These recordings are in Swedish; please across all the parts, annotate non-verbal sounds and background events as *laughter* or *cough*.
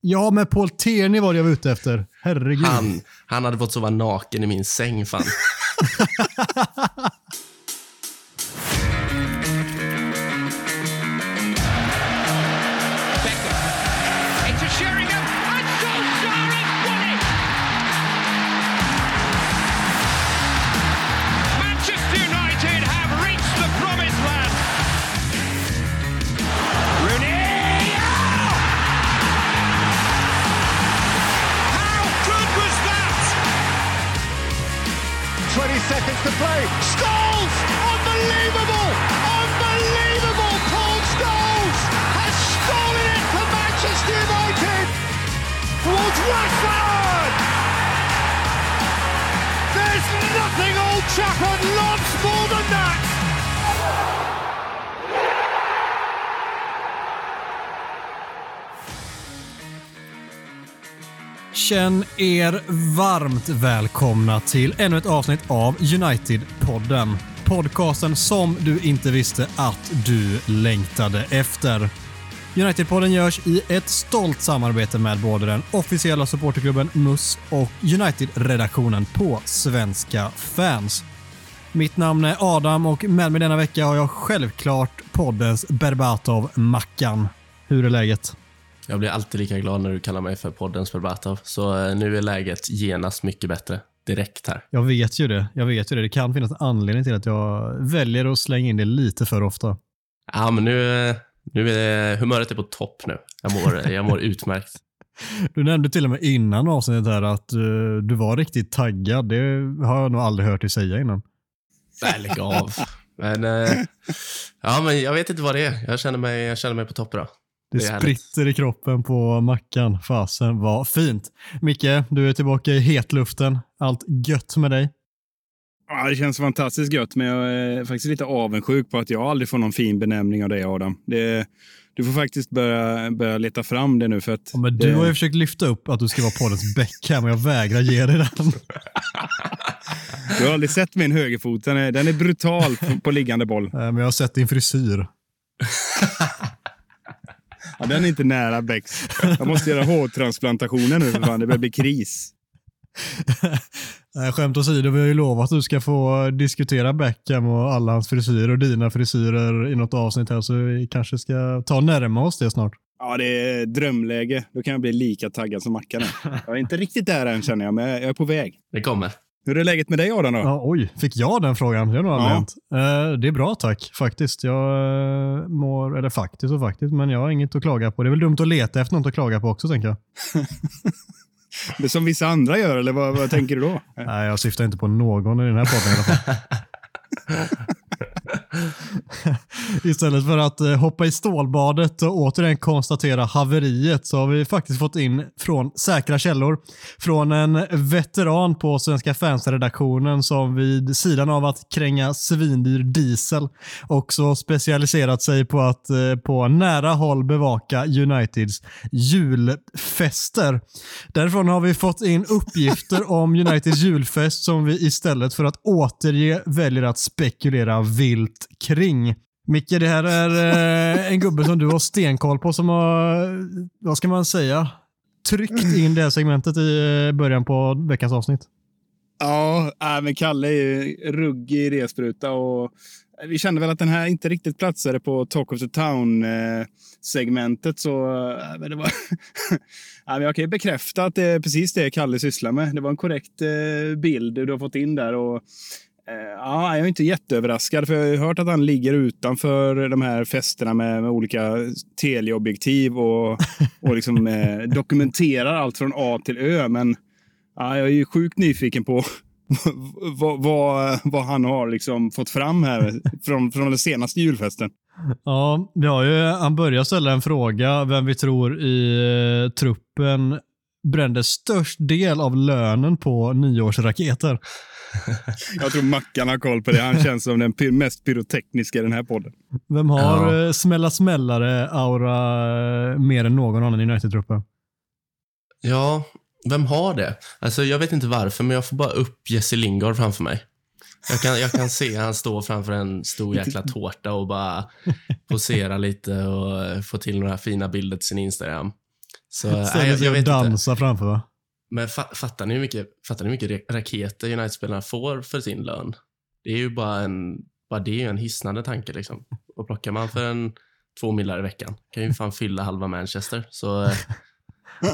Ja, men Paul Tierney var det jag var ute efter. Herregud. Han, han hade fått sova naken i min säng fan. *laughs* play. Scholes! Unbelievable! Unbelievable! Paul Scholes has stolen it for Manchester United! Towards Rashford! There's nothing Old Trafford loves more than that! Känn er varmt välkomna till ännu ett avsnitt av United-podden. Podcasten som du inte visste att du längtade efter. United-podden görs i ett stolt samarbete med både den officiella supporterklubben MUS och United-redaktionen på Svenska fans. Mitt namn är Adam och med mig denna vecka har jag självklart poddens Berbatov Mackan. Hur är läget? Jag blir alltid lika glad när du kallar mig för poddens Berbatov. Så eh, nu är läget genast mycket bättre. Direkt här. Jag vet ju det. Jag vet ju det. Det kan finnas en anledning till att jag väljer att slänga in det lite för ofta. Ja, men nu, eh, nu är humöret är på topp nu. Jag mår, jag mår utmärkt. *laughs* Du nämnde till och med innan avsnittet här att uh, du var riktigt taggad. Det har jag nog aldrig hört dig säga innan. Nej, lägg av. Men, eh, ja, men jag vet inte vad det är. Jag känner mig, jag känner mig på topp idag. Det, Det härligt. spritter i kroppen på Mackan. Fasen vad fint. Micke, du är tillbaka i hetluften. Allt gött med dig? Ja, det känns fantastiskt gött, men jag är faktiskt lite avundsjuk på att jag aldrig får någon fin benämning av dig, Adam. Det, du får faktiskt börja, börja leta fram det nu. För att Ja, men det, du har ju försökt lyfta upp att du ska vara poddens Beckham och jag vägrar ge dig den. *laughs* du har aldrig sett min högerfot. Den är, den är brutal på, på liggande boll. Men jag har sett din frisyr. *laughs* Ja, den är inte nära Becks. Jag måste göra hårtransplantationer nu, för fan. Det börjar bli kris. *laughs* Nej, Skämt åsido, vi har ju lovat att du ska få diskutera Beckham och alla hans frisyrer och dina frisyrer i något avsnitt här, så vi kanske ska ta närma oss det snart. Ja, det är drömläge. Då kan jag bli lika taggad som Mackan är. Jag är inte riktigt där än, känner jag, men jag är på väg. Det kommer. Hur är läget med dig, Adam? Då? Ja, oj, fick jag den frågan? Det har nog aldrig Ja. hänt. Eh, det är bra tack, faktiskt. Jag eh, mår, eller faktiskt och faktiskt, men jag har inget att klaga på. Det är väl dumt att leta efter något att klaga på också, tänker jag. *laughs* Det som vissa andra gör, eller vad, vad tänker du då? Nej, jag syftar inte på någon i den här podden i alla fall. *laughs* *laughs* Istället för att eh, hoppa i stålbadet och återigen konstatera haveriet så har vi faktiskt fått in från säkra källor från en veteran på Svenska fans-redaktionen som vid sidan av att kränga svindyr diesel också specialiserat sig på att eh, på nära håll bevaka Uniteds julfester. Därifrån har vi fått in uppgifter *laughs* om Uniteds julfest som vi istället för att återge väljer att spekulera vilt kring. Micke, det här är eh, en gubbe som du har stenkoll på som har, vad ska man säga, tryckt in det här segmentet i eh, början på veckans avsnitt. Ja, äh, men Kalle är ju ruggig idéspruta och eh, vi kände väl att den här inte riktigt platsade på Talk of the Town-segmentet. Eh, så äh, men det var *laughs* jag kan ju bekräfta att det är precis det Kalle sysslar med. Det var en korrekt bild du har fått in där. Och, ja, jag är inte jätteöverraskad, för jag har hört att han ligger utanför de här festerna med, med olika teleobjektiv och, *laughs* och liksom, eh, dokumenterar allt från A till Ö. Men Ja, jag är ju sjukt nyfiken på *laughs* vad, vad, vad han har liksom fått fram här från, från den senaste julfesten. Ja, vi har ju, han börjar ställa en fråga vem vi tror i eh, truppen brände störst del av lönen på nyårsraketer. *laughs* Jag tror Mackan har koll på det. Han *laughs* känns som den mest pyrotekniska i den här podden. Vem har Ja. eh, smälla smällare-aura eh, mer än någon annan i United-truppen? Ja, vem har det? Alltså, jag vet inte varför, men jag får bara upp Jesse Lingard framför mig. Jag kan, jag kan se han stå framför en stor jäkla tårta och bara *laughs* posera lite och få till några fina bilder till sin Instagram. *laughs* Så, nej, jag, jag vet inte. dansar framför va? Men fa fattar ni hur mycket, fattar ni hur mycket ra- raketer United-spelarna får för sin lön? Det är ju bara en, bara det är ju en hisnande tanke liksom. Och plockar man för en två millar i veckan kan ju fan fylla halva Manchester. Så eh,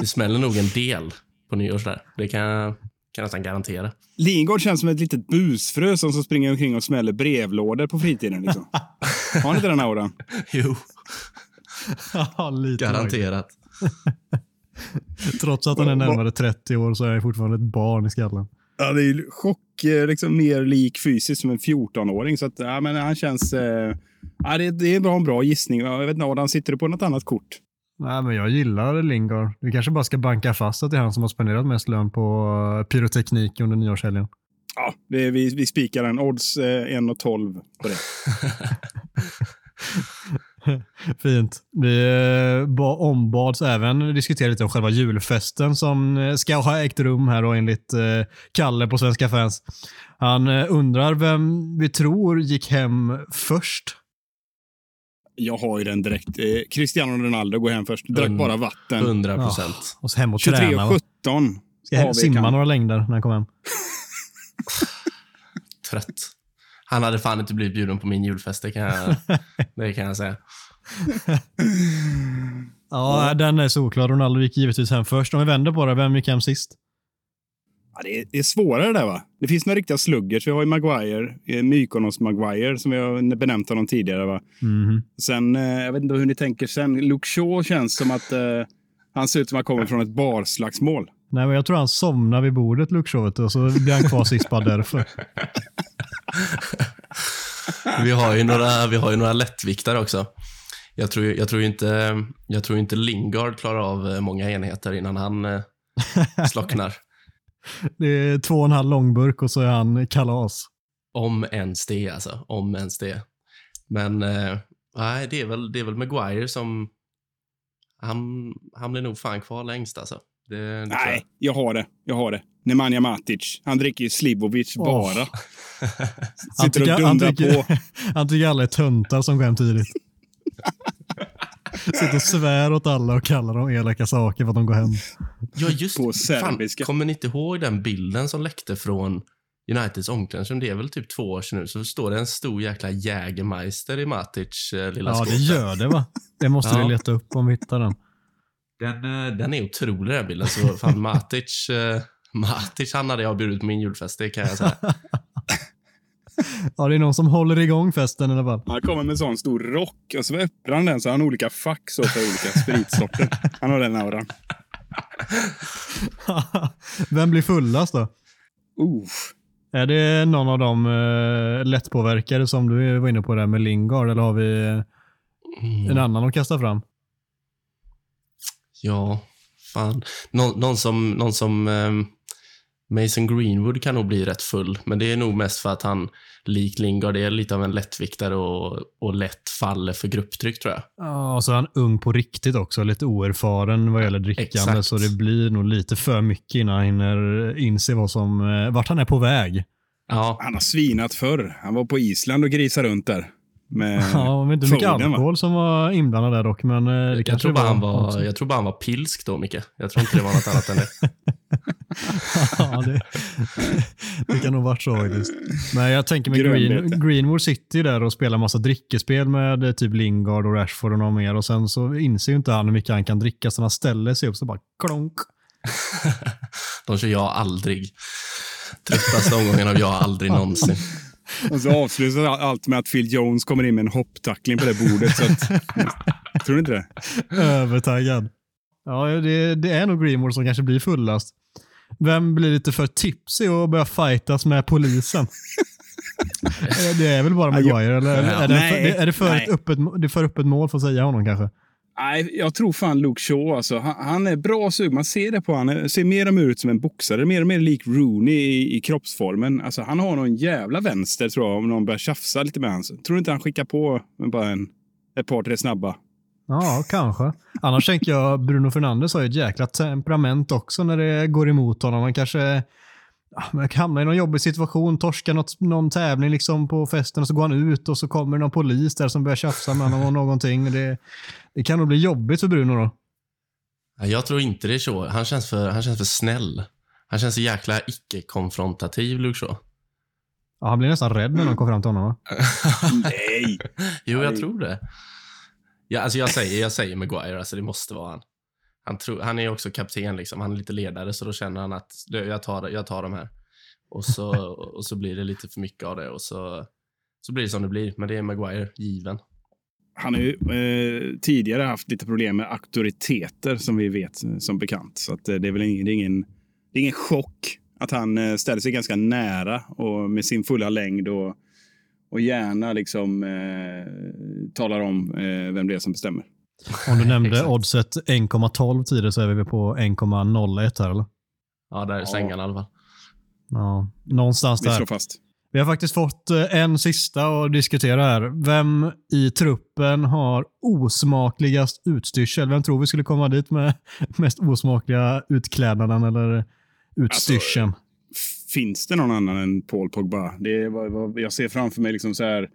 det smäller nog en del på nyårs där. Det kan jag, kan jag nästan garantera. Lingard känns som ett litet busfrö som, som springer omkring och smäller brevlådor på fritiden. Liksom. *laughs* Har ni inte den auran? Jo, *laughs* Ja, lite garanterat. *laughs* Trots att han är närmare 30 år så är han fortfarande ett barn i skallen. Ja, det är chock, eh, liksom mer lik fysiskt som en 14-åring. Så att, ja, men han känns... Eh, ja, det, det är bara en bra gissning. Jag vet inte, Adam, sitter du på något annat kort? Nej, men jag gillar Lingard. Vi kanske bara ska banka fast att det är han som har spenderat mest lön på eh, pyroteknik under nyårshelgen. Ja, det är, vi, vi spikar en odds eh, 1,12 på det. *laughs* *laughs* Fint. Vi eh, ba- ombads även diskutera lite om själva julfesten som eh, ska ha ägt rum här då enligt eh, Kalle på Svenska fans. Han undrar vem vi tror gick hem först. Jag har ju den direkt. Eh, Cristiano Ronaldo går hem först. Drack Mm. bara vatten. 100 procent. Och så hem och träna. va? 23.17. Ska hem, simma kan. några längder när han kommer hem. *laughs* Trött. Han hade fan inte blivit bjuden på min julfest, det kan jag, *laughs* det kan jag säga. Ja, den är solklar. Ronaldo gick givetvis hem först. Om vi vänder på det, vem gick hem sist? Ja, det, är, det är svårare där va? Det finns några riktiga sluggers. Vi har ju Maguire, eh, Mykonos Maguire som vi har benämnt honom tidigare. Va? Mhm. Sen, eh, jag vet inte hur ni tänker sen. Luke Shaw känns som att eh, han ser ut som att han kommer från ett barslagsmål. Nej, men jag tror han somnar vid bordet, Luke Shaw, och så blir han kvar sist bara därför. *laughs* Vi har ju några, vi har ju några lättviktare också. Jag tror, jag, tror inte, jag tror inte Lingard klarar av eh, många enheter innan han eh, slocknar. *laughs* Det är två och en halv långburk och så är han kalas. Om ens det, alltså. Om ens det. Men eh, nej, det är, väl, det är väl Maguire som... Han, han blir nog fan kvar längst alltså. Det, det. Nej, jag har det. Jag har det. Nemanja Matic. Han dricker ju Slivovic Åh. bara. Han *laughs* Sitter och tycker, han, tycker, på. *laughs* han tycker alla är töntar som går hem tidigt. Sitter och svär åt alla och kallar dem elaka saker för att de går hem. Ja, just På fan. Kommer ni inte ihåg den bilden som läckte från Uniteds omklädningsrum? Det är väl typ två år sedan nu. Så står det en stor jäkla Jägermeister i Matic eh, lilla Ja, skåp. det gör det va? Det måste Ja. vi leta upp om vi hittar den. Den, eh, den är otrolig den bilden. Så *laughs* fan Matic, eh, Matic han hade jag bjudit på min julfest, det kan jag säga. *laughs* Ja, det är någon som håller igång festen i alla fall. Han kommer med en sån stor rock och så öppnar han den så har han olika fack så för olika spritsorter. Han har den auran. *laughs* Vem blir fullast då? Uh. Är det någon av de uh, lättpåverkade som du var inne på där med Lingard eller har vi eh, en annan att kasta fram? Ja, fan. Någon, någon som, någon som ehm, Mason Greenwood kan nog bli rätt full, men det är nog mest för att han, likt Lingard, är lite av en lättviktare och, och lätt faller för grupptryck tror jag. Ja, och så är han ung på riktigt också. Lite oerfaren vad gäller drickande. Exakt. Så det blir nog lite för mycket innan han hinner inse vad som, eh, vart han är på väg. Ja, Han har svinat förr. Han var på Island och grisade runt där. Med *laughs* Ja, vet inte mycket va? alkohol som var inblandad där dock, men eh, det jag, tror bara han också. var, jag tror bara han var pilsk då, Micke. Jag tror inte det var något annat än det. *laughs* ja, det, det kan nog varit så faktiskt. Men jag tänker med Green. Greenwood sitter ju där och spelar massa drickespel med eh, typ Lingard och Rashford och någon mer och sen så inser ju inte han hur mycket han kan dricka så han ställer sig upp så bara klonk. *laughs* De kör jag aldrig. Tröttaste omgången av jag aldrig någonsin. Och så avslutas allt med att Phil Jones kommer in med en hopptackling på det bordet. Så att, tror ni inte det? Övertaggad. Ja, det, det är nog Greenwood som kanske blir fullast. Vem blir lite för tipsig och börjar fightas med polisen? *laughs* Eh, det är väl bara Maguire, eller är det, Nej, för, det- är det för nej. ett öppet, det är för öppet mål för att säga honom kanske? Nej, jag tror fan Luke Shaw. Alltså. Han, han är bra sug. Man ser det på honom. Han ser mer och mer ut som en boxare. Mer och mer lik Rooney i, i kroppsformen. Alltså, han har någon jävla vänster tror jag om någon börjar tjafsa lite med honom. Tror du inte han skickar på med bara en, ett par, tre snabba? Ja, kanske. Annars tänker jag Bruno Fernandes har ju ett jäkla temperament också när det går emot honom. Han kanske ja, hamnar i någon jobbig situation, torskar något, någon tävling liksom på festen och så går han ut och så kommer någon polis där som börjar tjafsa med honom och *laughs* någonting. Det, det kan nog bli jobbigt för Bruno då. Ja, Jag tror inte det är så. Han känns för, han känns för snäll. Han känns så jäkla icke-konfrontativ, Luke Shaw. Ja, han blir nästan rädd när de kommer fram till honom. Va? *laughs* Nej! Jo, jag tror det. Ja, alltså jag, säger, jag säger Maguire, alltså det måste vara han. Han, tror, han är också kapten, liksom. han är lite ledare, så då känner han att "Du, jag tar, jag tar de här. Och så, *laughs* och så blir det lite för mycket av det och så, så blir det som det blir. Men det är Maguire, given. Han har ju eh, tidigare haft lite problem med auktoriteter som vi vet eh, som bekant. Så att, eh, det är väl ingen, det är ingen, det är ingen chock att han eh, ställer sig ganska nära och med sin fulla längd och, och gärna liksom eh, talar om vem det är som bestämmer. Om du nämnde *laughs* oddset 1,12 tidigare så är vi på 1,01 här eller? Ja, där är Ja. sängan i alla fall. Ja, någonstans Vi där. slår fast. Vi har faktiskt fått eh, en sista att diskutera här. Vem i truppen har osmakligast utstyrsel? Vem tror vi skulle komma dit med *laughs* mest osmakliga utklädnaden eller utstyrseln? Finns det någon annan än Paul Pogba? Det är vad, vad, jag ser framför mig liksom så här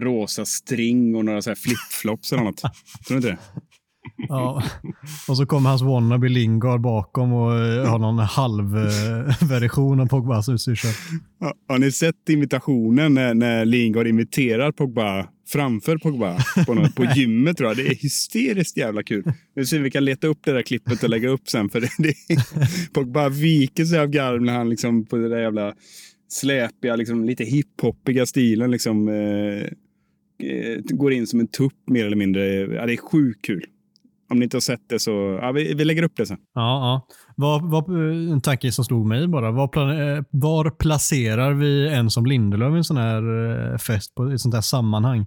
rosa string och några så här flipflops eller något. Tror du inte det? Ja. Och så kommer hans wannabe Lingard bakom och eh, har någon halv eh, av Pogbas utstyrsel. Ja, Har ni sett imitationen när, när Lingard imiterar Pogba framför Pogba på, något, på *laughs* gymmet? Tror jag. Det är hysteriskt jävla kul. Nu ser vi kan leta upp det där klippet och lägga upp sen. För det, det, Pogba viker sig av garv när han liksom på det där jävla släpiga, liksom, lite hiphoppiga stilen liksom, eh, går in som en tupp mer eller mindre. Ja, det är sjukt kul. Om ni inte har sett det så ja, vi, vi lägger upp det sen. Ja, ja. Vad, vad, en tanke som slog mig bara. Var, eh, var placerar vi en som Lindelöf i en sån här eh, fest på i ett sånt här sammanhang?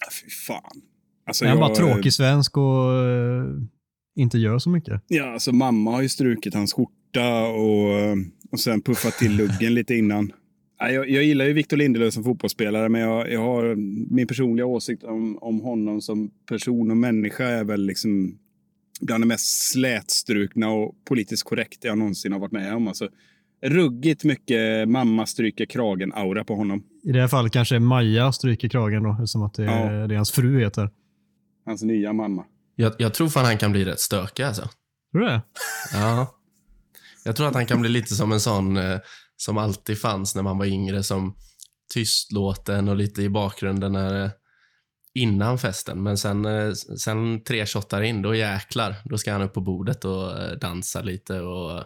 Ja, Fy fan. Alltså, är jag- bara tråkig svensk och eh, inte gör så mycket? Ja, alltså mamma har ju strukit hans skjorta och, och sen puffat till luggen lite innan. Ja, Jag, jag gillar ju Victor Lindelöf som fotbollsspelare, men jag, jag har min personliga åsikt om, om honom som person och människa är väl liksom bland det mest slätstrukna och politiskt korrekta jag någonsin har varit med om. Alltså, ruggigt mycket mamma stryker kragen-aura på honom. I det här fallet kanske Maja stryker kragen då, som att det, Ja. det är hans fru heter. Hans nya mamma. Jag, jag tror fan han kan bli rätt stökig alltså. Tror du det? Ja. Jag tror att han kan bli lite som en sån eh, som alltid fanns när man var yngre, som tystlåten och lite i bakgrunden när, eh, innan festen. Men sen, eh, sen tre shottar in, då jäklar. Då ska han upp på bordet och eh, dansa lite och...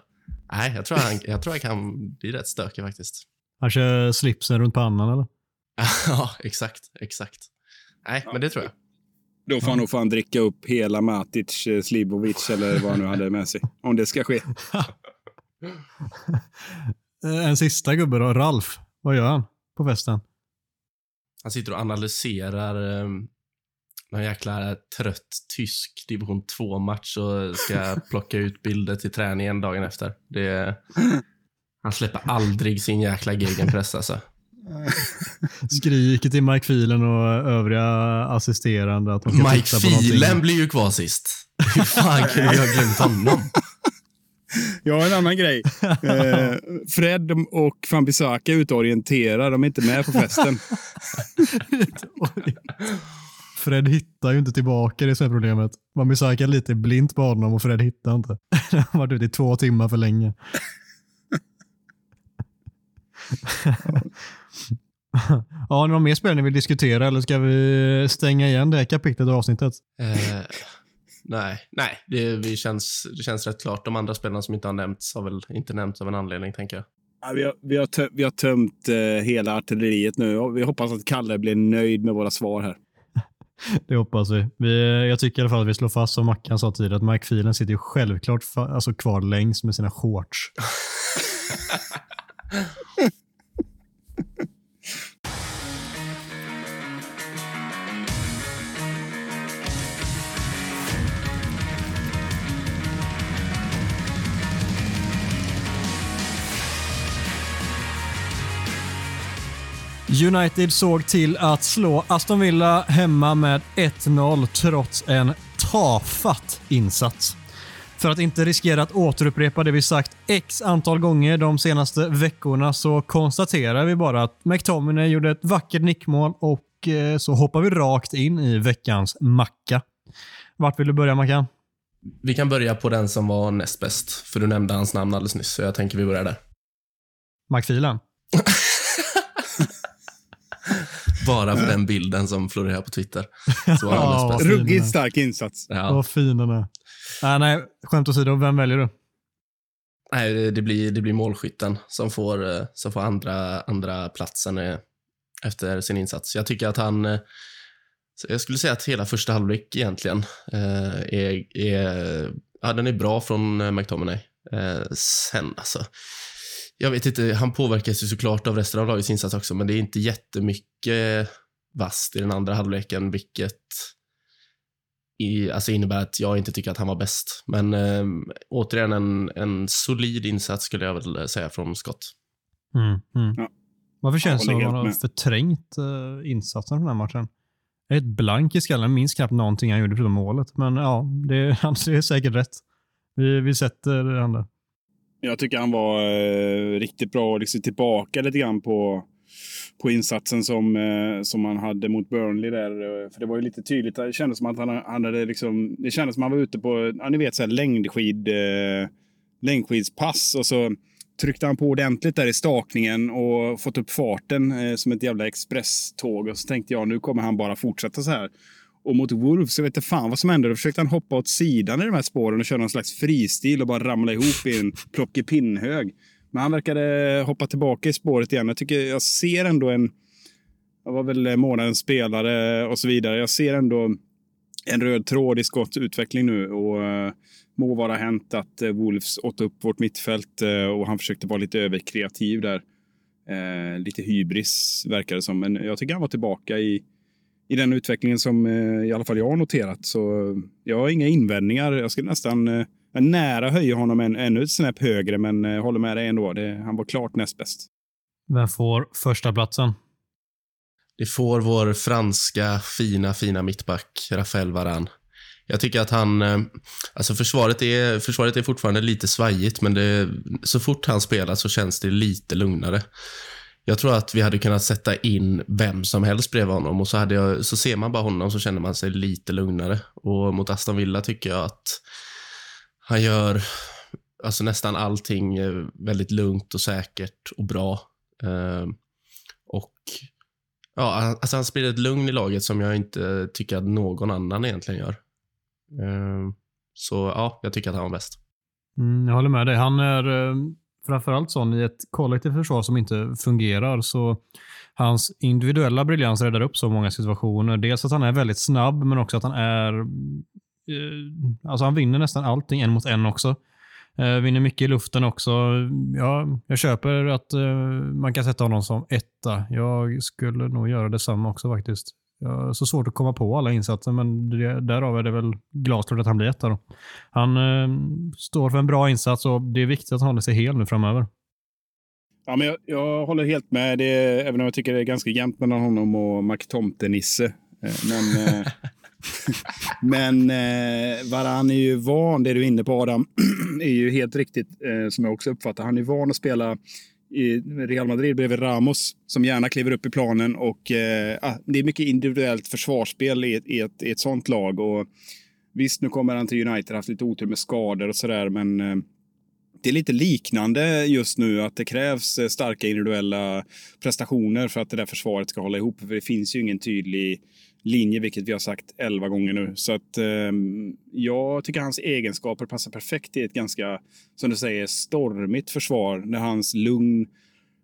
Nej, jag tror han, *laughs* jag tror han kan bli rätt stökig faktiskt. Han kör slipsen runt pannan eller? *laughs* ja, exakt, exakt. Nej, men det tror jag. Då får han nog fan dricka upp hela Matic, Slibovic eller vad han nu hade med sig. Om det ska ske. *laughs* Eh, En sista gubbe då, Ralf. Vad gör han på festen? Han sitter och analyserar eh, någon jäkla trött tysk division 2-match och ska *laughs* plocka ut bilder till träningen dagen efter. Det, *laughs* han släpper aldrig sin jäkla gegenpress alltså. *laughs* Skriker till Mike Phelan och övriga assisterande att de ska Mike titta på någonting. Phelan blir ju kvar sist. Hur fan kunde vi ha glömt honom? Jag har en annan grej. *laughs* Eh, Fred och Fambisaka är ute och orienterar. De är inte med på festen. *laughs* Fred hittar ju inte tillbaka, det är så är problemet. Man besöker lite blint på honom och Fred hittar inte. *laughs* Han har varit ute i två timmar för länge. Ja, har ni någon mer spel ni vill diskutera eller ska vi stänga igen det här kapitlet av avsnittet? Eh, nej, nej det, vi känns, det känns rätt klart. De andra spelarna som inte har nämnts har väl inte nämnts av en anledning, tänker jag. Ja, vi, har, vi, har tö- vi har tömt eh, hela artilleriet nu. Vi hoppas att Kalle blir nöjd med våra svar här. *laughs* Det hoppas vi. vi. Jag tycker i alla fall att vi slår fast, som Mackan sa tidigare, att Mike Phelan sitter ju självklart fa- alltså kvar längst med sina shorts. *laughs* *laughs* United såg till att slå Aston Villa hemma med 1-0 trots en tafatt insats. För att inte riskera att återupprepa det vi sagt x antal gånger de senaste veckorna så konstaterar vi bara att McTominay gjorde ett vackert nickmål och eh, så hoppar vi rakt in i veckans macka. Vart vill du börja Mackan? Vi kan börja på den som var näst bäst, för du nämnde hans namn alldeles nyss, så jag tänker vi börjar där. McPhelan. *laughs* Bara för den bilden som florerar på Twitter. Så var Ja. Ruggigt stark insats. Ja. Vad fin den är. Nej, nej, skämt åsido. Vem väljer du? Nej, det- blir, det blir målskytten som får, eh, som får andra, andra platsen eh, efter sin insats. Jag tycker att han... eh, Jag skulle säga att hela första halvlek egentligen är, är, ja, den är bra från McTominay. Sen alltså, jag vet inte, han påverkas ju såklart av resten av lagets insats också, men det är inte jättemycket vasst i den andra halvleken, vilket i, alltså innebär att jag inte tycker att han var bäst. Men eh, återigen en, en solid insats skulle jag väl säga från Scott. Mm, mm. Ja. Varför känns det som att man har förträngt uh, insatsen från den här matchen? Jag är ett blank i skallen. Jag minns knappt någonting han gjorde förutom målet. Men ja, det, *laughs* han är säkert rätt. Vi, vi sätter han där. Jag tycker han var eh, riktigt bra och liksom tillbaka lite grann på, på insatsen som, eh, som han hade mot Burnley där. Eh, för det var ju lite tydligt. Det kändes som att han, han hade liksom, det kändes som att han var ute på, ja, ni vet, så här längdskid, eh, längdskidspass och så tryckte han på ordentligt där i stakningen och fått upp farten eh, som ett jävla expresståg. Och så tänkte jag, nu kommer han bara fortsätta så här. Och mot Wolves, så vet inte fan vad som hände. Då försökte han hoppa åt sidan i de här spåren och köra någon slags fristil och bara ramla ihop i en plockepinnhög. Men han verkade hoppa tillbaka i spåret igen. Jag tycker jag ser ändå en... Jag var väl månadens spelare och så vidare. Jag ser ändå en röd tråd i Scotts utveckling nu. Och eh, må vara hänt att eh, Wolves åt upp vårt mittfält eh, och han försökte vara lite överkreativ där. Eh, lite hybris verkar det som. Men jag tycker han var tillbaka i, i den utvecklingen som eh, i alla fall jag har noterat. Så eh, jag har inga invändningar. Jag skulle nästan eh, nära höja honom en, ännu ett snäpp högre, men håller med dig ändå. Det, han var klart näst bäst. Vem får första platsen? Det får vår franska fina, fina mittback Rafael Varane. Jag tycker att han, alltså försvaret är, försvaret är fortfarande lite svajigt, men det, så fort han spelar så känns det lite lugnare. Jag tror att vi hade kunnat sätta in vem som helst bredvid honom och så, hade jag, så ser man bara honom så känner man sig lite lugnare. Och mot Aston Villa tycker jag att han gör alltså nästan allting eh, väldigt lugnt och säkert och bra. Eh, och ja, han- alltså han sprider ett lugn i laget som jag inte tycker att någon annan egentligen gör. Eh, så ja, jag tycker att han var bäst. Mm, jag håller med dig. Han är eh, framförallt sån i ett kollektivt försvar som inte fungerar. Så hans individuella briljans räddar upp så många situationer. Dels att han är väldigt snabb, men också att han är... Eh, alltså han vinner nästan allting en mot en också. Eh, vinner mycket i luften också. Ja, jag köper att eh, man kan sätta honom som etta. Jag skulle nog göra detsamma också faktiskt. Jag har så svårt att komma på alla insatser, men det, därav är det väl glasklart att han blir etta. Då. Han eh, står för en bra insats och det är viktigt att han håller sig hel nu framöver. Ja, men jag, jag håller helt med, det, även om jag tycker det är ganska jämnt mellan honom och McTomtenisse. Eh, Men, eh, *laughs* men eh, Varan är ju van, det du är inne på Adam, *clears throat* är ju helt riktigt eh, som jag också uppfattar. Han är van att spela i Real Madrid bredvid Ramos som gärna kliver upp i planen och eh, ah, det är mycket individuellt försvarsspel i, ett- i, ett, i ett sånt lag. Och visst, nu kommer han till United, haft lite otur med skador och sådär, men eh, det är lite liknande just nu att det krävs eh, starka individuella prestationer för att det där försvaret ska hålla ihop. För det finns ju ingen tydlig linje, vilket vi har sagt elva gånger nu. Så att eh, jag tycker hans egenskaper passar perfekt i ett ganska, som du säger, stormigt försvar. När hans lugn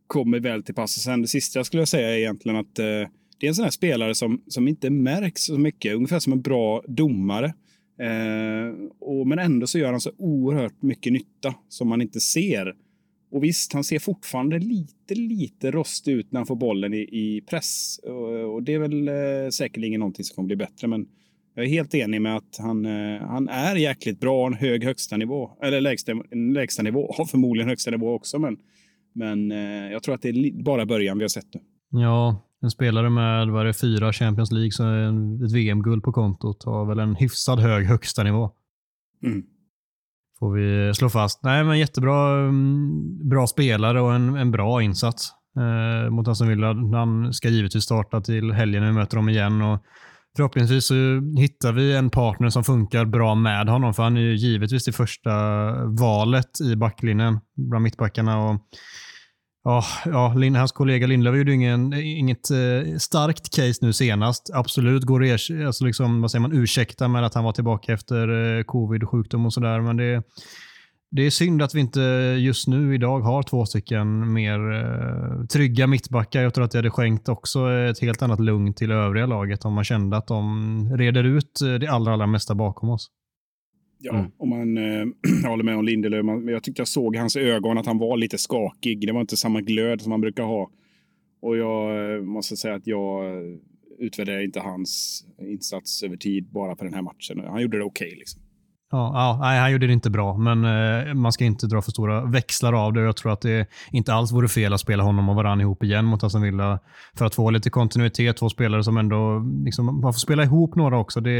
kommer väl till pass. Och sen det sista jag skulle säga är egentligen att eh, det är en sån här spelare som, som inte märks så mycket. Ungefär som en bra domare. Eh, och, men ändå så gör han så oerhört mycket nytta som man inte ser. Och visst, han ser fortfarande lite, lite rostig ut när han får bollen i, i press. Och, och det är väl eh, säkerligen någonting som kommer bli bättre. Men jag är helt enig med att han, eh, han är jäkligt bra, en hög högsta nivå. Eller lägsta, lägsta nivå, *laughs* har förmodligen högsta nivå också. Men, men eh, jag tror att det är bara början vi har sett nu. Ja, en spelare med vad är det, fyra Champions League, så en- ett VM-guld på kontot har väl en hyfsad hög högsta nivå. Mm. Får vi slå fast. Nej, men jättebra mm, bra spelare och en, en bra insats eh, mot Aston Villa. Han ska givetvis starta till helgen när vi möter dem igen. Och Förhoppningsvis så hittar vi en partner som funkar bra med honom, för han är ju givetvis det första valet i backlinjen bland mittbackarna. Och, ja, ja, Lin- hans kollega Lindlöf gjorde ingen, inget eh, starkt case nu senast. Absolut går det alltså liksom, vad säger man, ursäkta med att han var tillbaka efter eh, covid och sjukdom och sådär, men det, det är synd att vi inte just nu idag har två stycken mer eh, trygga mittbackar. Jag tror att det hade skänkt också ett helt annat lugn till övriga laget om man kände att de reder ut eh, det allra, allra mesta bakom oss. Ja, Mm. och man eh, jag *clears throat* håller med om Lindelöf. Man- Jag tyckte jag såg i hans ögon att han var lite skakig. Det var inte samma glöd som man brukar ha. Och jag eh, måste säga att jag eh, utvärderar inte hans insats över tid bara för den här matchen. Han gjorde det okej. liksom. Ja, ja, nej, han gjorde det inte bra, men eh, man ska inte dra för stora växlar av det. Jag tror att det inte alls vore fel att spela honom och varann ihop igen mot Aston Villa för att få lite kontinuitet. Två spelare som ändå, liksom, man får spela ihop några också. Det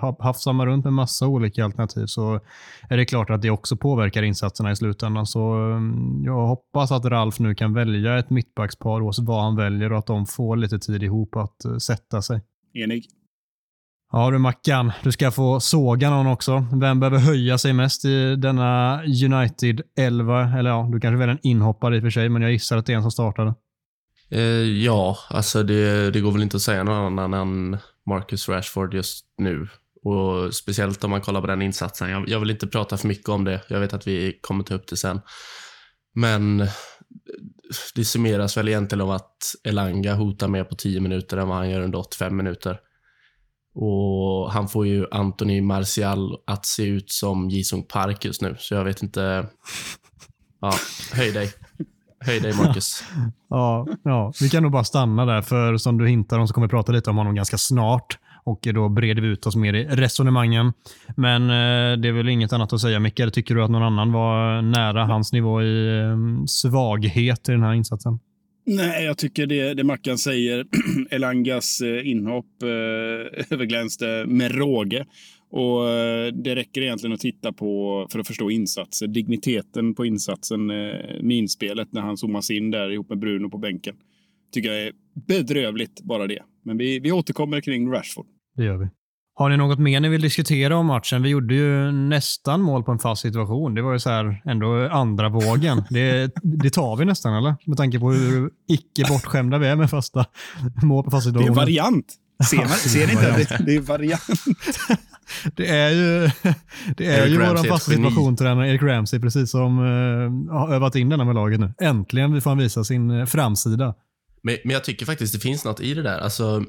har hafsar runt med massa olika alternativ så är det klart att det också påverkar insatserna i slutändan. Så mm, jag hoppas att Ralf nu kan välja ett mittbackspar oavsett vad han väljer och att de får lite tid ihop att eh, sätta sig. Enig. Ja du Mackan, du ska få såga någon också. Vem behöver höja sig mest i denna United 11? Eller ja, du kanske väljer en inhoppare i och för sig, men jag gissar att det är en som startade. Eh, ja, alltså det, det går väl inte att säga någon annan än Marcus Rashford just nu. Och Speciellt om man kollar på den insatsen. Jag, jag vill inte prata för mycket om det. Jag vet att vi kommer ta upp det sen. Men det summeras väl egentligen av att Elanga hotar mer på 10 minuter än vad han gör under 85 minuter. Och Han får ju Anthony Martial att se ut som Jisung Park just nu, så jag vet inte. Ja, höj dig. Höj dig, Marcus. Ja, ja, vi kan nog bara stanna där, för som du hintar om så kommer vi prata lite om honom ganska snart. Och då breder vi ut oss mer i resonemangen. Men eh, det är väl inget annat att säga. Mikael, tycker du att någon annan var nära hans nivå i eh, svaghet i den här insatsen? Nej, jag tycker det, det Mackan säger. *clears throat* Elangas eh, inhopp eh, *laughs* överglänste eh, med råge. Och eh, Det räcker egentligen att titta på för att förstå insatser, Digniteten på insatsen eh, minspelet när han zoomas in där ihop med Bruno på bänken. Tycker jag är bedrövligt, bara det. Men vi, vi återkommer kring Rashford. Det gör vi. Har ni något mer ni vill diskutera om matchen? Vi gjorde ju nästan mål på en fast situation. Det var ju så här ändå andra vågen. Det, det tar vi nästan, eller? Med tanke på hur icke bortskämda vi är med fasta mål på fasta Det är variant. Ser, man, ser ni inte? Det, det är variant. *laughs* Det är ju, det är Eric ju vår Ramsey fasta geni. situationstränare Erik Ramsey, precis som uh, har övat in denna med laget nu. Äntligen får han visa sin eh, framsida. Men, men jag tycker faktiskt det finns något i det där. Alltså,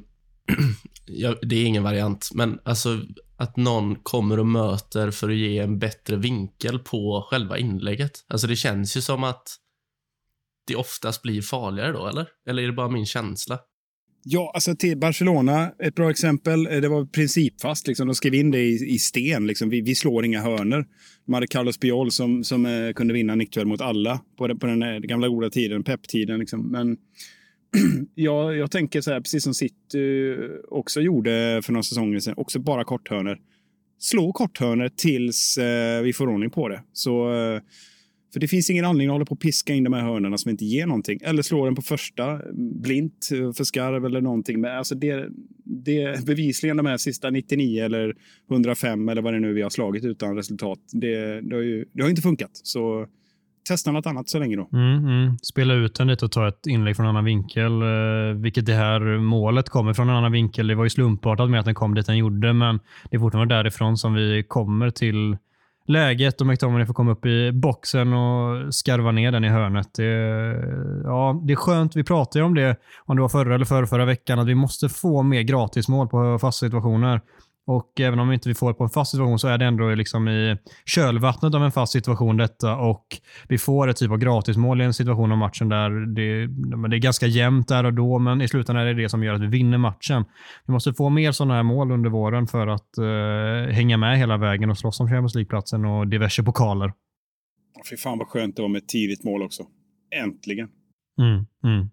*clears throat* ja, det är ingen variant, men alltså att någon kommer och möter för att ge en bättre vinkel på själva inlägget. Alltså det känns ju som att det oftast blir farligare då, eller? Eller är det bara min känsla? Ja, alltså till Barcelona, ett bra exempel. Eh, det var principfast. Liksom. De skrev in det i, i sten. Liksom. Vi, vi slår inga hörner. De hade Carlos Biol som, som eh, kunde vinna nickduell mot alla på, den- på den eh, gamla goda tiden, pepptiden. Liksom. Men *clears throat* ja, jag tänker så här, precis som City eh, också gjorde för några säsonger sedan, också bara korthörner. Slå korthörner tills eh, vi får ordning på det. Så, eh, för det finns ingen anledning att hålla på och piska in de här hörnorna som inte ger någonting. Eller slå den på första, blint eh, för skarv eller någonting. Men alltså det, det bevisligen de här sista 99 eller 105 eller vad det nu vi har slagit utan resultat. Det, det, har, ju, det har inte funkat. Så testa något annat så länge då. Mm, mm. Spela ut den lite och ta ett inlägg från en annan vinkel. eh, vilket det här målet kommer från en annan vinkel. Det var ju slumpartat med att den kom dit den gjorde, men det är fortfarande därifrån som vi kommer till läget och McTominay får komma upp i boxen och skarva ner den i hörnet. Det, ja, det är skönt. Vi pratade ju om det, om det var förra eller förra, förra veckan, att vi måste få mer gratismål på fasta situationer. Och även om vi inte får det på en fast situation så är det ändå liksom i kölvattnet av en fast situation detta och vi får ett typ av gratismål i en situation av matchen där det, det är ganska jämnt där och då, men i slutändan är det det som gör att vi vinner matchen. Vi måste få mer sådana här mål under våren för att eh, hänga med hela vägen och slåss om Champions League-platsen och diverse pokaler. Fy fan vad skönt det var med ett tidigt mål också. Äntligen. Mm, mm.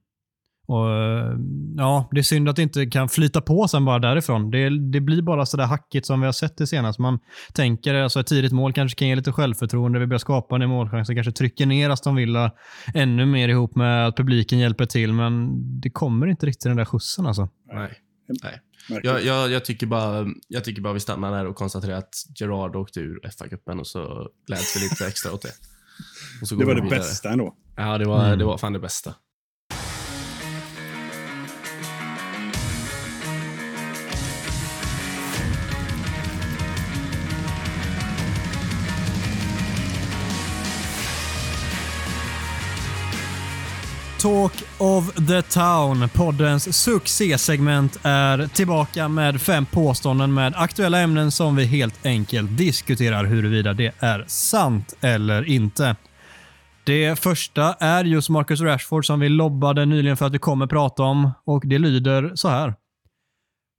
Och, eh, ja, det är synd att det inte kan flyta på sen bara därifrån. Det, det blir bara sådär hackigt som vi har sett det senast. Man tänker alltså ett tidigt mål kanske kan ge lite självförtroende. Vi börjar skapa en målchans. Det kanske trycker ner Aston Villa ännu mer ihop med att publiken hjälper till. Men det kommer inte riktigt den där skjutsen alltså. Nej. Nej. Jag, jag, jag, tycker bara, jag tycker bara vi stannar där och konstaterar att Gerard åkte ur FA-cupen och så gläds vi lite extra åt det. Och så det var det vidare. bästa ändå. Ja, det var, Mm. det var fan det bästa. Talk of the Town, poddens succésegment, är tillbaka med fem påståenden med aktuella ämnen som vi helt enkelt diskuterar huruvida det är sant eller inte. Det första är just Marcus Rashford som vi lobbade nyligen för att vi kommer prata om och det lyder så här.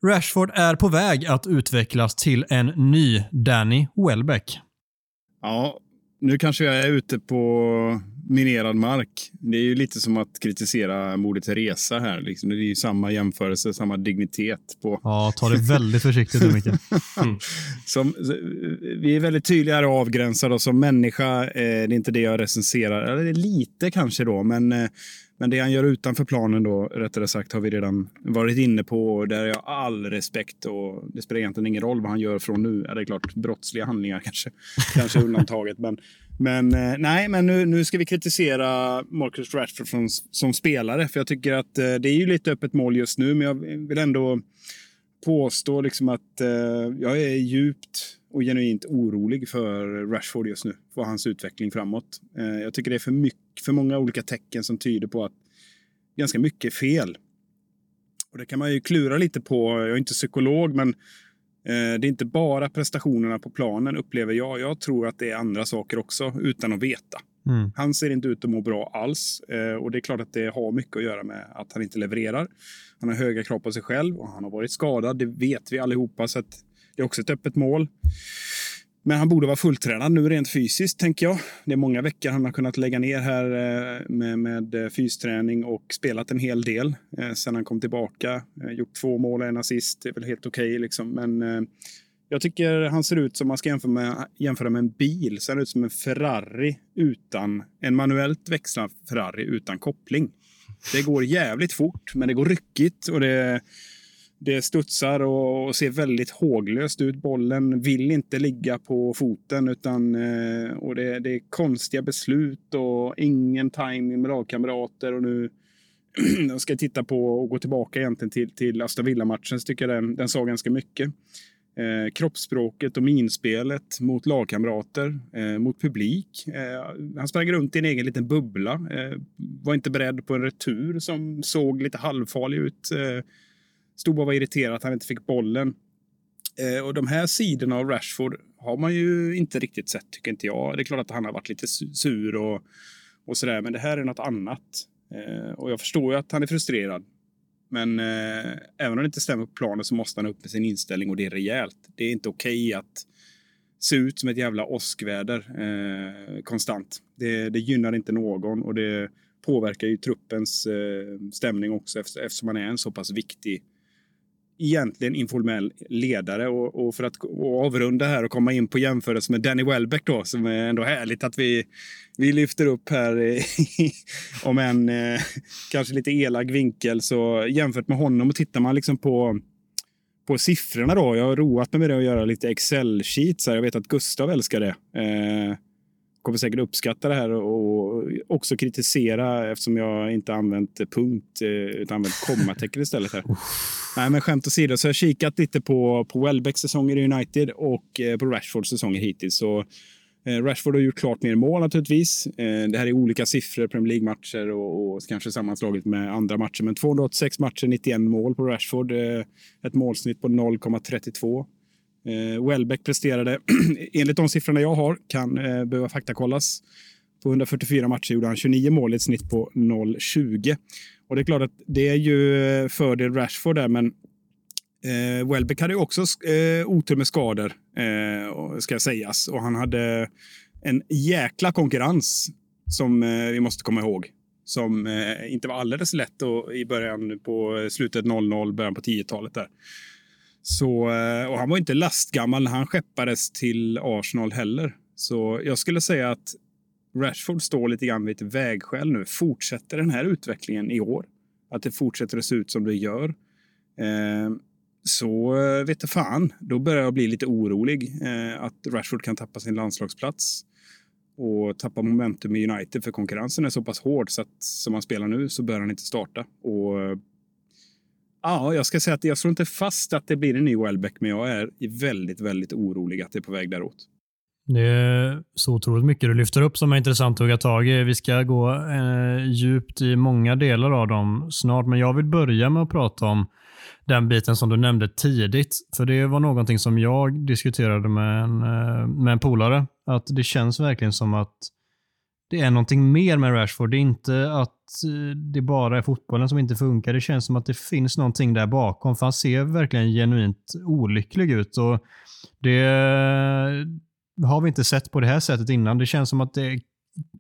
Rashford är på väg att utvecklas till en ny Danny Welbeck. Ja, nu kanske jag är ute på minerad mark. Det är ju lite som att kritisera Moder Teresa här. Liksom. Det är ju samma jämförelse, samma dignitet. på Ja, ta det väldigt försiktigt nu Micke. *laughs* som, Vi är väldigt tydliga här och avgränsade. Som människa, eh, det är inte det jag recenserar. Eller det är lite kanske då, men, eh, men det han gör utanför planen då, rättare sagt, har vi redan varit inne på. Och där har jag all respekt. Och det spelar egentligen ingen roll vad han gör från nu. Ja, det är klart, brottsliga handlingar kanske, kanske undantaget. Men, men eh, nej, men nu, nu ska vi kritisera Marcus Rashford som, som spelare. För jag tycker att eh, det är ju lite öppet mål just nu, men jag vill ändå påstå liksom att eh, jag är djupt och genuint orolig för Rashford just nu. För hans utveckling framåt. Eh, jag tycker det är för, mycket, för många olika tecken som tyder på att ganska mycket är fel. Och det kan man ju klura lite på. Jag är inte psykolog, men det är inte bara prestationerna på planen upplever jag. Jag tror att det är andra saker också, utan att veta. Mm. Han ser inte ut att må bra alls. Eh, och det är klart att det har mycket att göra med att han inte levererar. Han har höga krav på sig själv och han har varit skadad. Det vet vi allihopa. Så att det är också ett öppet mål. Men han borde vara fulltränad nu rent fysiskt, tänker jag. Det är många veckor han har kunnat lägga ner här eh, med, med eh, fysträning och spelat en hel del eh, sen han kom tillbaka. Eh, gjort två mål och en assist. Det är väl helt okej, liksom. Men eh, jag tycker han ser ut som man ska jämföra med, jämföra med en bil. Ser han ut som en Ferrari utan en manuellt växlad Ferrari utan koppling. Det går jävligt fort, men det går ryckigt och det, det studsar och, och ser väldigt håglöst ut. Bollen vill inte ligga på foten utan eh, och det, det är konstiga beslut och ingen timing med lagkamrater. Och nu *clears throat* jag ska titta på och gå tillbaka egentligen till, till Aston Villa-matchen så tycker jag den, den sa ganska mycket. Eh, kroppsspråket och minspelet mot lagkamrater, eh, mot publik. Eh, han sprang runt i en egen liten bubbla. Eh, var inte beredd på en retur som såg lite halvfarlig ut. Eh, Stod bara och var irriterad att han inte fick bollen. Eh, och de här sidorna av Rashford har man ju inte riktigt sett, tycker inte jag. Det är klart att han har varit lite sur och, och sådär, men det här är något annat. Eh, och jag förstår ju att han är frustrerad. Men eh, även om det inte stämmer på planen så måste han upp med sin inställning och det är rejält. Det är inte okej att se ut som ett jävla åskväder eh, konstant. Det, det gynnar inte någon och det påverkar ju truppens eh, stämning också efter, eftersom han är en så pass viktig egentligen informell ledare. Och, och för att och avrunda här och komma in på jämförelse med Danny Welbeck då, som är ändå härligt att vi, vi lyfter upp här *laughs* om en eh, kanske lite elak vinkel. Så jämfört med honom och tittar man liksom på på siffrorna då. Jag har roat mig med det och göra lite Excel-sheets. här. Jag vet att Gustav älskar det. Eh, kommer säkert uppskatta det här och också kritisera eftersom jag inte använt punkt eh, utan använt kommatecken istället. här. Nej, men skämt åsido så har jag kikat lite på, på Welbecks säsonger i United och eh, på Rashfords säsonger hittills. Så, eh, Rashford har gjort klart mer mål naturligtvis. Det här är olika siffror, Premier League-matcher och, och kanske sammanslaget med andra matcher. Men 286 matcher, 91 mål på Rashford. Ett målsnitt på 0,32. Eh, Welbeck presterade, *clears throat* enligt de siffrorna jag har, kan eh, behöva faktakollas. På 144 matcher gjorde han 29 mål i ett snitt på 0,20. Och det är klart att det är ju eh, fördel Rashford där, men eh, Welbeck hade ju också eh, otur med skador, eh, ska sägas. Och han hade en jäkla konkurrens som eh, vi måste komma ihåg. Som eh, inte var alldeles lätt och, i början på eh, slutet 00, början på 10-talet där. Så, eh, och han var inte lastgammal när han skeppades till Arsenal heller. Så jag skulle säga att Rashford står lite grann vid ett vägskäl nu. Fortsätter den här utvecklingen i år? Att det fortsätter att se ut som det gör? Eh, så eh, vet du fan, då börjar jag bli lite orolig eh, att Rashford kan tappa sin landslagsplats och tappa momentum i United för konkurrensen är så pass hård så att som han spelar nu så bör han inte starta. Och eh, Ja, jag ska säga att jag slår inte fast att det blir en ny Welbeck, men jag är väldigt, väldigt orolig att det är på väg däråt. Det är så otroligt mycket du lyfter upp som är intressant att hugga tag i. Vi ska gå eh, djupt i många delar av dem snart, men jag vill börja med att prata om den biten som du nämnde tidigt. För det var någonting som jag diskuterade med en, eh, med en polare. Att det känns verkligen som att det är någonting mer med Rashford. Det är inte att eh, det bara är fotbollen som inte funkar. Det känns som att det finns någonting där bakom. För han ser verkligen genuint olycklig ut. Och det har vi inte sett på det här sättet innan. Det känns som att det är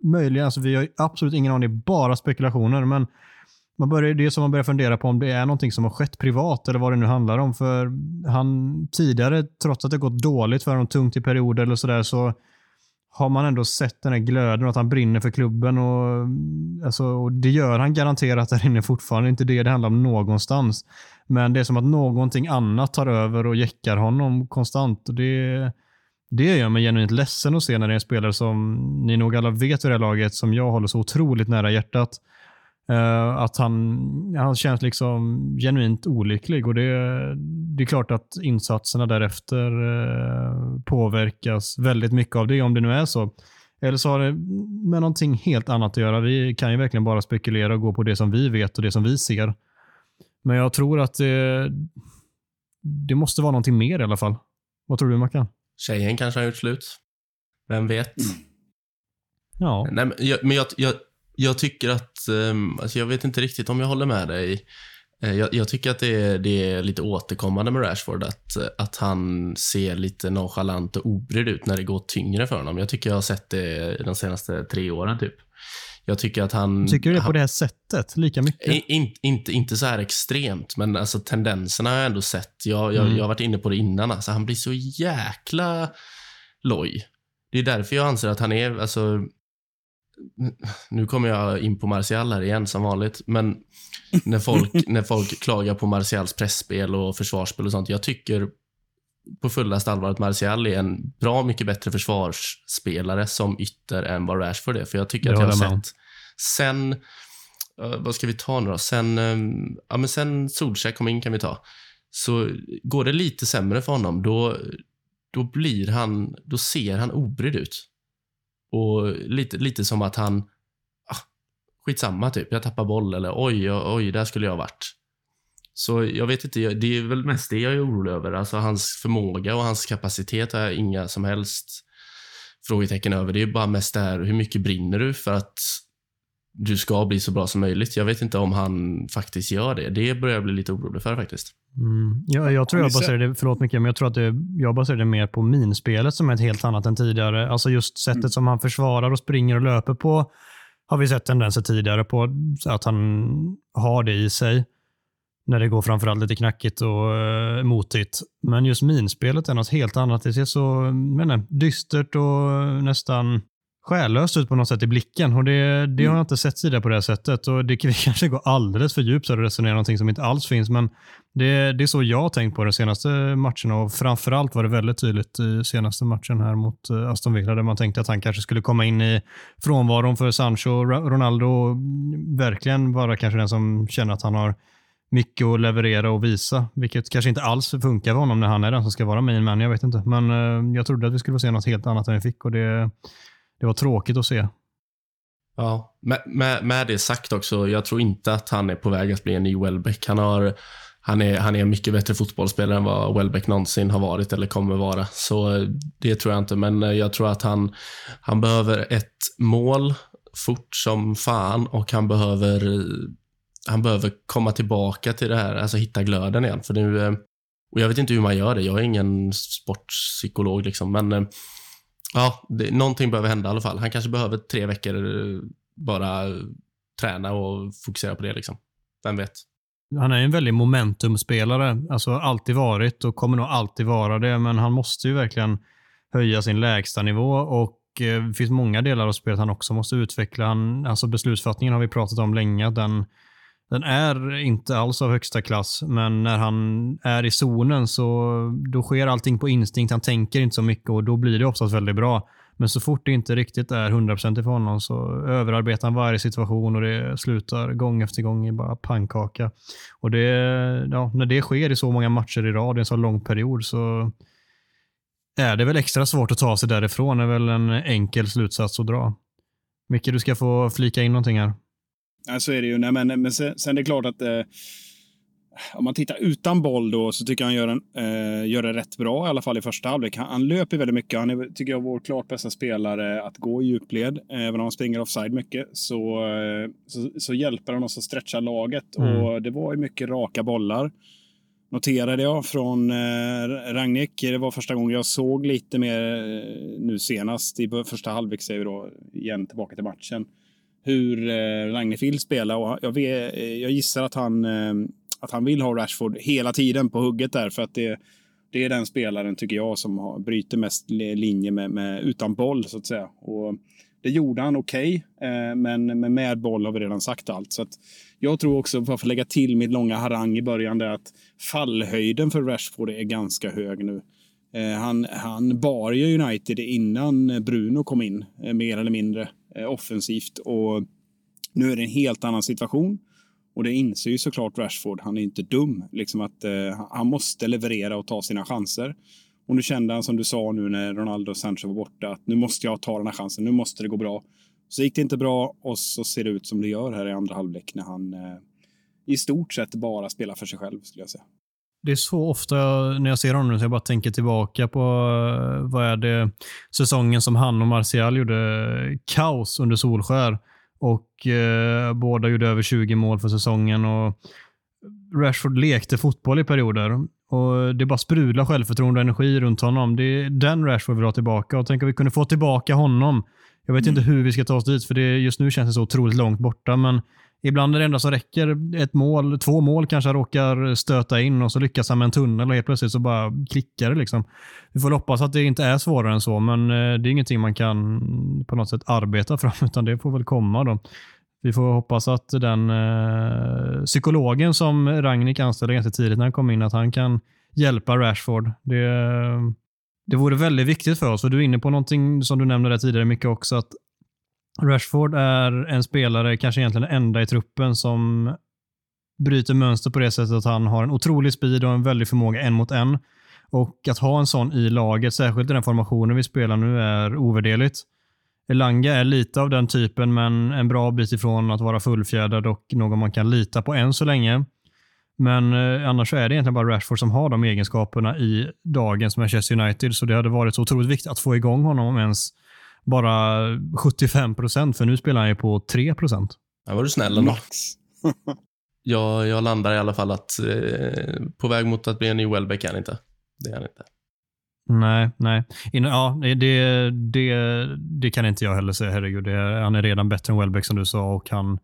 möjligen, alltså vi har absolut ingen aning, bara spekulationer. Men man börjar, det är som man börjar fundera på om det är någonting som har skett privat eller vad det nu handlar om. För han tidigare, trots att det gått dåligt för honom, tungt i perioder eller sådär, så har man ändå sett den här glöden och att han brinner för klubben. Och, alltså, och Det gör han garanterat där inne fortfarande. inte det det handlar om någonstans. Men det är som att någonting annat tar över och jäckar honom konstant. Och det, det gör mig genuint ledsen att se när det är en spelare som ni nog alla vet vid det här laget, som jag håller så otroligt nära hjärtat. Uh, att han, han känns liksom genuint olycklig och det, det är klart att insatserna därefter uh, påverkas väldigt mycket av det, om det nu är så. Eller så har det med någonting helt annat att göra. Vi kan ju verkligen bara spekulera och gå på det som vi vet och det som vi ser. Men jag tror att det, det måste vara någonting mer i alla fall. Vad tror du Mackan? Tjejen kanske har gjort slut. Vem vet? Mm. Ja. Nej, men jag, men jag, jag, jag tycker att, um, alltså jag vet inte riktigt om jag håller med dig. Uh, jag, jag, tycker att det är, det är lite återkommande med Rashford, att, att han ser lite nonchalant och obrydd ut när det går tyngre för honom. Jag tycker jag har sett det de senaste tre åren typ. Jag tycker att han... Tycker du det han, på det här sättet? Lika mycket? In, in, inte, inte så här extremt, men alltså tendenserna har jag ändå sett. Jag, jag, mm. jag har varit inne på det innan. Alltså, han blir så jäkla loj. Det är därför jag anser att han är, alltså, nu kommer jag in på Martial här igen som vanligt, men när folk, *laughs* när folk klagar på Martials pressspel och försvarsspel och sånt. Jag tycker på fullaste allvar att Martial är en bra mycket bättre försvarsspelare som ytter än vad Rashford är. För jag tycker att jag har sett sen, uh, vad ska vi ta nu då? Sen, um, ja, men sen Solskjaer kom in kan vi ta. Så går det lite sämre för honom, då, då blir han, då ser han obrydd ut. Och lite, lite som att han, ah, skitsamma typ, jag tappar boll eller oj, oj, där skulle jag ha varit. Så jag vet inte, det är väl mest det jag är orolig över. Alltså hans förmåga och hans kapacitet har jag inga som helst frågetecken över. Det är bara mest det här, hur mycket brinner du för att du ska bli så bra som möjligt. Jag vet inte om han faktiskt gör det. Det börjar jag bli lite orolig för faktiskt. Mm. Ja, jag tror jag baserar det, förlåt mycket, men jag tror att det, jag baserar det mer på minspelet som är ett helt annat än tidigare. Alltså just sättet mm. som han försvarar och springer och löper på har vi sett tendenser tidigare på att han har det i sig. När det går framförallt lite knackigt och uh, motigt. Men just minspelet är något helt annat. Det ser så men, dystert och nästan själlöst ut på något sätt i blicken. Och Det, det har jag inte sett tidigare på det här sättet. Och Det *laughs* kanske går alldeles för djupt och resonerar någonting som inte alls finns. Men det, det är så jag har tänkt på de senaste matcherna. Och Framförallt var det väldigt tydligt i senaste matchen här mot eh, Aston Villa där man tänkte att han kanske skulle komma in i frånvaron för Sancho och Ronaldo. Och verkligen vara kanske den som känner att han har mycket att leverera och visa, vilket kanske inte alls funkar för honom när han är den som ska vara main man. Jag vet inte, men uh, jag trodde att vi skulle få se något helt annat än vi fick och det, det var tråkigt att se. Ja, med, med, med, det sagt också, jag tror inte att han är på väg att bli en ny Welbeck. Han, har, han, är, han är en mycket bättre fotbollsspelare än vad Welbeck någonsin har varit eller kommer vara. Så eh, det tror jag inte, men eh, jag tror att han, han behöver ett mål fort som fan och han behöver han behöver komma tillbaka till det här, alltså hitta glöden igen. För nu, eh, och jag vet inte hur man gör det. Jag är ingen sportpsykolog, liksom, men Ja, det, någonting behöver hända i alla fall. Han kanske behöver tre veckor eh, bara träna och fokusera på det. Liksom. Vem vet? Han är en väldig momentumspelare. Alltså alltid varit och kommer nog alltid vara det. Men han måste ju verkligen höja sin lägsta nivå och eh, det finns många delar av spelet han också måste utveckla. Han, alltså beslutsfattningen har vi pratat om länge. Den, den är inte alls av högsta klass, men när han är i zonen så då sker allting på instinkt. Han tänker inte så mycket och då blir det oftast väldigt bra. Men så fort det inte riktigt är 100% för honom så överarbetar han varje situation och det slutar gång efter gång i bara pannkaka. Och det, ja, när det sker i så många matcher i rad i en så lång period så är det väl extra svårt att ta sig därifrån. Det är väl en enkel slutsats att dra. Micke, du ska få flika in någonting här. Ja, så är det ju. Nej, men, men sen, sen är det klart att eh, om man tittar utan boll då så tycker jag han gör, en, eh, gör det rätt bra, i alla fall i första halvlek. Han, han löper väldigt mycket. Han är, tycker jag, vår klart bästa spelare att gå i djupled. Även om han springer offside mycket så, eh, så, så, hjälper han oss att stretcha laget. Mm. Och det var ju mycket raka bollar. Noterade jag från eh, Ragnik. Det var första gången jag såg lite mer eh, nu senast i första halvlek, säger vi då, igen tillbaka till matchen hur eh, Ragnik vill spela. Och jag, vet, eh, jag gissar att han, eh, att han vill ha Rashford hela tiden på hugget där. För att det, det är den spelaren, tycker jag, som har, bryter mest linje med, med, utan boll, så att säga. Och det gjorde han okej, okay, men med, med boll har vi redan sagt allt. Så att jag tror också, bara för att lägga till mitt långa harang i början, där att fallhöjden för Rashford är ganska hög nu. Han, han bar ju United innan Bruno kom in, mer eller mindre. Eh, offensivt. Och nu är det en helt annan situation. Och det inser ju såklart Rashford. Han är inte dum. Liksom att eh, Han måste leverera och ta sina chanser. Och nu kände han som du sa nu när Ronaldo och Sancho var borta att nu måste jag ta den här chansen. Nu måste det gå bra. Så gick det inte bra och så ser det ut som det gör här i andra halvlek när han eh, i stort sett bara spelar för sig själv skulle jag säga. Det är så ofta när jag ser honom så jag bara tänker tillbaka på eh, vad är det säsongen som han och Martial gjorde kaos under Solskär. Och eh, båda gjorde över 20 mål för säsongen. och Rashford lekte fotboll i perioder. Och Det bara sprudlar självförtroende och energi runt honom. Det är den Rashford vill ha tillbaka. och Tänk om vi kunde få tillbaka honom. Jag vet mm. inte hur vi ska ta oss dit, för det just nu känns det så otroligt långt borta. Men Ibland är det enda som räcker ett mål, två mål kanske råkar stöta in och så lyckas han med en tunnel och helt plötsligt så bara klickar det. Liksom. Vi får hoppas att det inte är svårare än så, men eh, det är ingenting man kan på något sätt arbeta *laughs* fram, utan det får väl komma. då. Vi får hoppas att den eh, psykologen som Ragnik anställde ganska tidigt när han kom in, att han kan hjälpa Rashford. Det, eh, det vore väldigt viktigt för oss. Och du är inne på någonting som du nämnde tidigare mycket också, att Rashford är en spelare, kanske egentligen den enda i truppen som bryter mönster på det sättet att han har en otrolig speed och en väldig förmåga en mot en. Och att ha en sån i laget, särskilt i den formationen vi spelar nu, är ovärderligt. Elanga är lite av den typen, men en bra bit ifrån att vara fullfjädrad och någon man kan lita på än så länge. Men eh, annars är det egentligen bara Rashford som har de egenskaperna i dagens Manchester United, så det hade varit så otroligt viktigt att få igång honom om ens bara 75 procent, för nu spelar han ju på 3 procent. Ja, var du snäll ändå. Max. *laughs* jag, jag landar i alla fall att eh, på väg mot att bli en ny Welbeck är han inte. Det är han inte. Nej, nej. In, ja, det, det, det kan inte jag heller säga. Herregud, det, han är redan bättre än Welbeck som du sa och han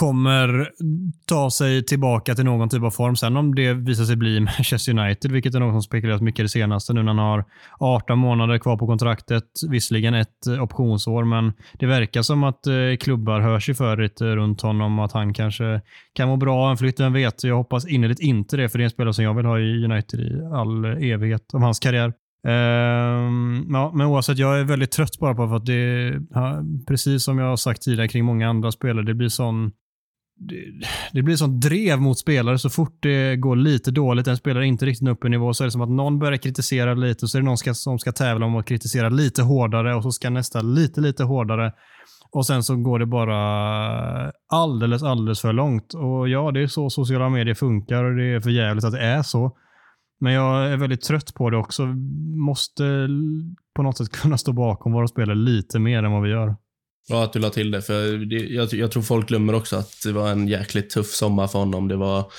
kommer ta sig tillbaka till någon typ av form. Sen om det visar sig bli *laughs* Manchester United, vilket är något som spekuleras mycket det senaste nu när han har 18 månader kvar på kontraktet. Visserligen ett eh, optionsår, men det verkar som att eh, klubbar hör sig för lite runt honom och att han kanske kan må bra av en flytt. Vem vet? Jag hoppas innerligt inte det, för det är en spelare som jag vill ha i United i all evighet av hans karriär. Um, ja, men oavsett, jag är väldigt trött bara på för att det, precis som jag har sagt tidigare kring många andra spelare, det blir sån det, blir sånt drev mot spelare så fort det går lite dåligt, en spelare inte riktigt upp i nivå, så är det som att någon börjar kritisera lite och så är det någon ska, som ska tävla om att kritisera lite hårdare och så ska nästa lite, lite hårdare. Och sen så går det bara alldeles, alldeles för långt. Och ja, det är så sociala medier funkar och det är för jävligt att det är så. Men jag är väldigt trött på det också. Måste på något sätt *laughs* kunna stå bakom våra spelare lite mer än vad vi gör. Bra att du la till det, för det, jag, jag, tror folk glömmer också att det var en jäkligt tuff sommar för honom. Det var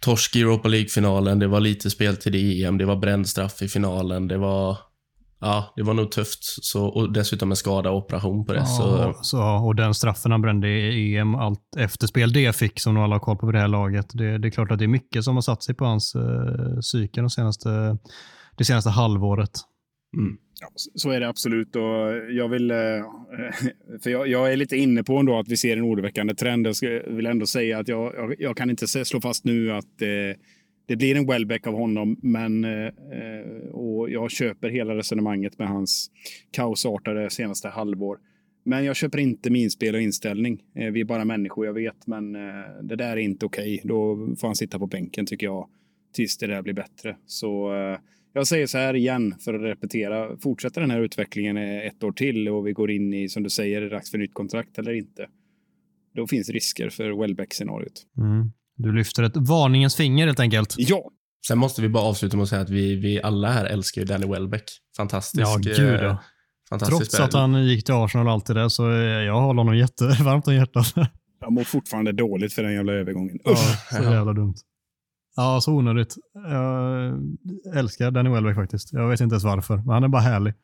torsk i Europa League-finalen, det var lite spel till EM, det var bränd straff i finalen, det var Ja, det var nog tufft. Så, och dessutom en skada och operation på det. Ja, så. Så, och den straffen han brände i EM, allt efterspel det fick, som nog alla har koll på vid det här laget. Det, det, är klart att det är mycket som har satt sig på hans uh, psyke de senaste, det senaste halvåret. Mm. Ja, så är det absolut. Och jag, vill, eh, *laughs* för jag, jag, är lite inne på ändå att vi ser en oroväckande trend. Jag vill ändå säga att jag, jag, jag kan inte slå fast nu att eh, det blir en wellback av honom. Men, eh, och jag köper hela resonemanget med hans kaosartade senaste halvår. Men jag köper inte min spel och inställning. Eh, vi är bara människor, jag vet, men eh, det där är inte okej. Okay. Då får han sitta på bänken tycker jag tills det där blir bättre. Så jag säger så här igen för att repetera. Fortsätter den här utvecklingen ett år till och vi går in i, som du säger, är det dags för nytt kontrakt eller inte? Då finns risker för Welbeck-scenariot. Mm. Du lyfter ett varningens finger helt enkelt. Ja. Sen måste vi bara avsluta med att säga att vi, vi alla här älskar ju Danny Welbeck. Fantastisk. Ja, gud ja. Trots spel. att han gick till Arsenal och allt det där så jag håller honom jättevarmt om hjärtat. Jag mår fortfarande dåligt för den jävla övergången. Ja, så jävla dumt. Ja, så onödigt. Jag älskar Danny Welbeck faktiskt. Jag vet inte ens varför, men han är bara härlig.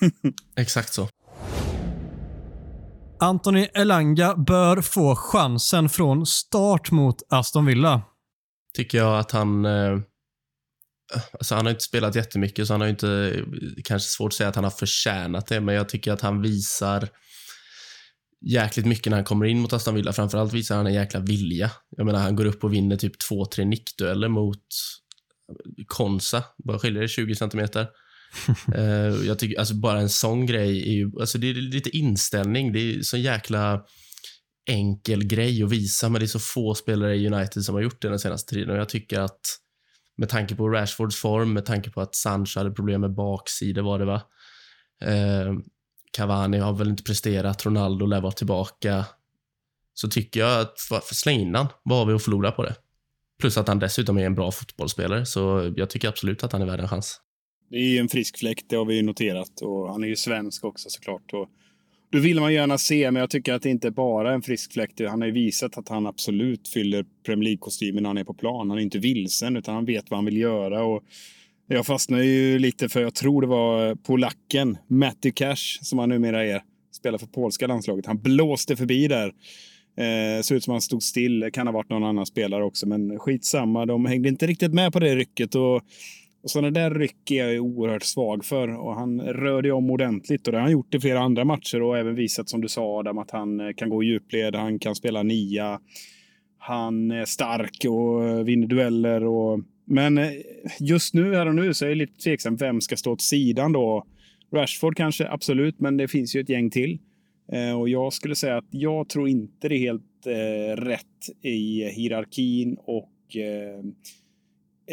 *laughs* Exakt så. Anthony Elanga bör få chansen från start mot Aston Villa. Tycker jag att han... Eh, alltså han har inte spelat jättemycket, så han har inte... Kanske svårt att säga att han har förtjänat det, men jag tycker att han visar jäkligt mycket när han kommer in mot Aston Villa. Framförallt visar han en jäkla vilja. Jag menar, han går upp och vinner typ två, tre nickdueller mot Konsa. Bara skiljer det 20 centimeter. uh, *laughs* jag tycker, alltså bara en sån grej är ju, alltså det är lite inställning. Det är så jäkla enkel grej att visa, men det är så få spelare i United som har gjort det den senaste tiden. Och jag tycker att med tanke på Rashfords form, med tanke på att Sancho hade problem med baksidor var det va. Uh, Cavani har väl inte presterat, Ronaldo lär vara tillbaka. Så tycker jag att, släng in Vad har vi att förlora på det? Plus att han dessutom är en bra fotbollsspelare, så jag tycker absolut att han är värd en chans. Det är ju en frisk fläkt, det har vi ju noterat. Och han är ju svensk också såklart. Och då vill man gärna se, men jag tycker att det inte bara är en frisk fläkt. Han har ju visat att han absolut fyller Premier League-kostymen när han är på plan. Han är inte vilsen, utan han vet vad han vill göra. Och jag fastnade ju lite för, jag tror det var polacken, Matty Cash, som han numera är. Spelar för polska landslaget. Han blåste förbi där. Eh, såg ut som han stod still. Det kan ha varit någon annan spelare också, men skitsamma. De hängde inte riktigt med på det rycket. Och, och sådana där ryck är jag oerhört svag för. Och han rörde om ordentligt och det har han gjort i flera andra matcher och även visat, som du sa Adam, att han eh, kan gå i djupled, han kan spela nia. Han är stark och vinner dueller. och men eh, just nu, här och nu, så är jag lite tveksam vem ska stå åt sidan då. Rashford kanske, absolut, men det finns ju ett gäng till. Eh, och jag skulle säga att jag tror inte det är helt eh, rätt i hierarkin och eh,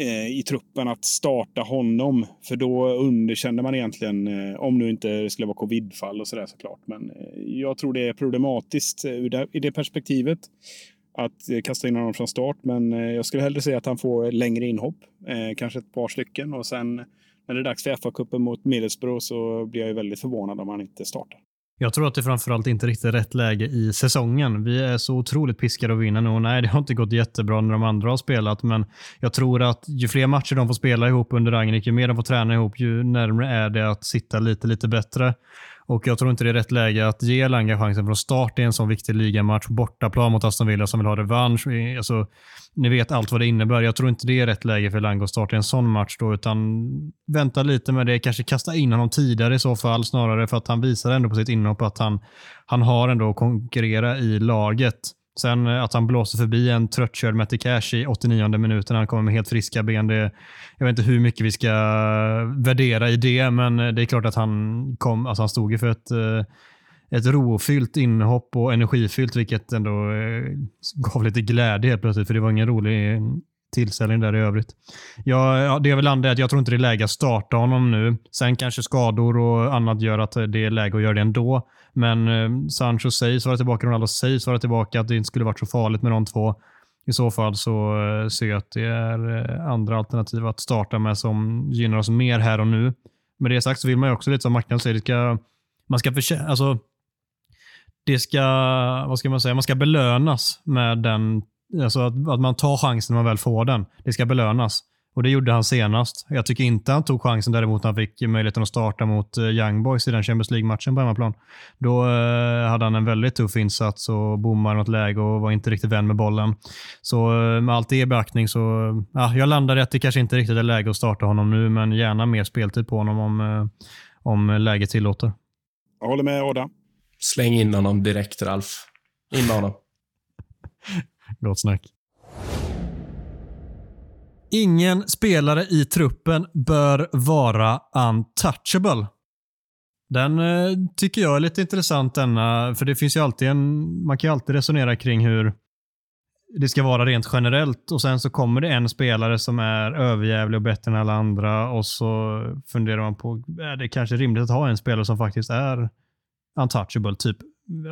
eh i truppen att starta honom. För då underkänner man egentligen, om nu inte det skulle vara covidfall och sådär såklart. Men jag tror det är problematiskt det, i det perspektivet att eh, kasta in honom från start. Men eh, jag skulle hellre säga att han får längre inhopp, eh, kanske ett par stycken. Och sen när det är dags för FA-cupen mot Middlesbrough så blir jag ju väldigt förvånad om han inte startar. Jag tror att det framförallt inte riktigt är rätt läge i säsongen. Vi är så otroligt piskade att vinna nu och nej, det har inte gått jättebra när de andra har spelat, men jag tror att ju fler matcher de får spela ihop under Ragnhild, ju mer de får träna ihop, ju närmare är det att sitta lite, lite bättre. Och jag tror inte det är rätt läge att ge Langa chansen från start i en sån viktig ligamatch. Bortaplan mot Aston Villa som vill ha revansch. Alltså, ni vet allt vad det innebär. Jag tror inte det är rätt läge för Langa att starta i en sån match då, utan vänta lite med det. Kanske kasta in honom tidigare i så fall, snarare för att han visar ändå på sitt inhopp att han, han har ändå att konkurrera i laget. Sen eh, att han blåser förbi en tröttkörd Matty Cash i 89 minuten. Han kommer med helt friska ben. Det, jag vet inte hur mycket vi ska eh, värdera i det, men eh, det är klart att han, kom, alltså han stod ju för ett, ett rofyllt inhopp och energifyllt, vilket ändå gav lite glädje helt plötsligt, för det var ingen rolig tillställning där i övrigt. Ja, det jag vill landa är att jag tror inte det är läge att starta honom nu. Sen kanske skador och annat gör att det är läge att göra det ändå. Men eh, Sancho sägs vara tillbaka, Ronaldo sägs vara tillbaka, att det inte skulle varit så farligt med de två. I så fall så eh, ser jag att det är eh, andra alternativ att starta med som gynnar oss mer här och nu. Med det sagt så vill man ju också lite som Marknaden säger, det ska, man ska förtjäna, alltså, det ska, vad ska man säga, man ska belönas med den, alltså att, att man tar chansen när man väl får den. Det ska belönas. Och Det gjorde han senast. Jag tycker inte han tog chansen däremot när han fick möjligheten att starta mot eh, Young Boys i den Champions League-matchen på hemmaplan. Då eh, hade han en väldigt tuff insats och bommade något läge och var inte riktigt vän med bollen. Så eh, med allt det i beaktning så ja, jag landade i att det kanske inte riktigt är läge att starta honom nu, men gärna mer speltid på honom om, om läget tillåter. Jag håller med Adam. Släng in honom direkt, Ralf. In med honom. *laughs* Gott snack. Ingen spelare i truppen bör vara untouchable. Den eh, tycker jag är lite intressant denna, för det finns ju alltid en, man kan ju alltid resonera kring hur det ska vara rent generellt och sen så kommer det en spelare som är överjävlig och bättre än alla andra och så funderar man på, är det kanske rimligt att ha en spelare som faktiskt är untouchable? Typ,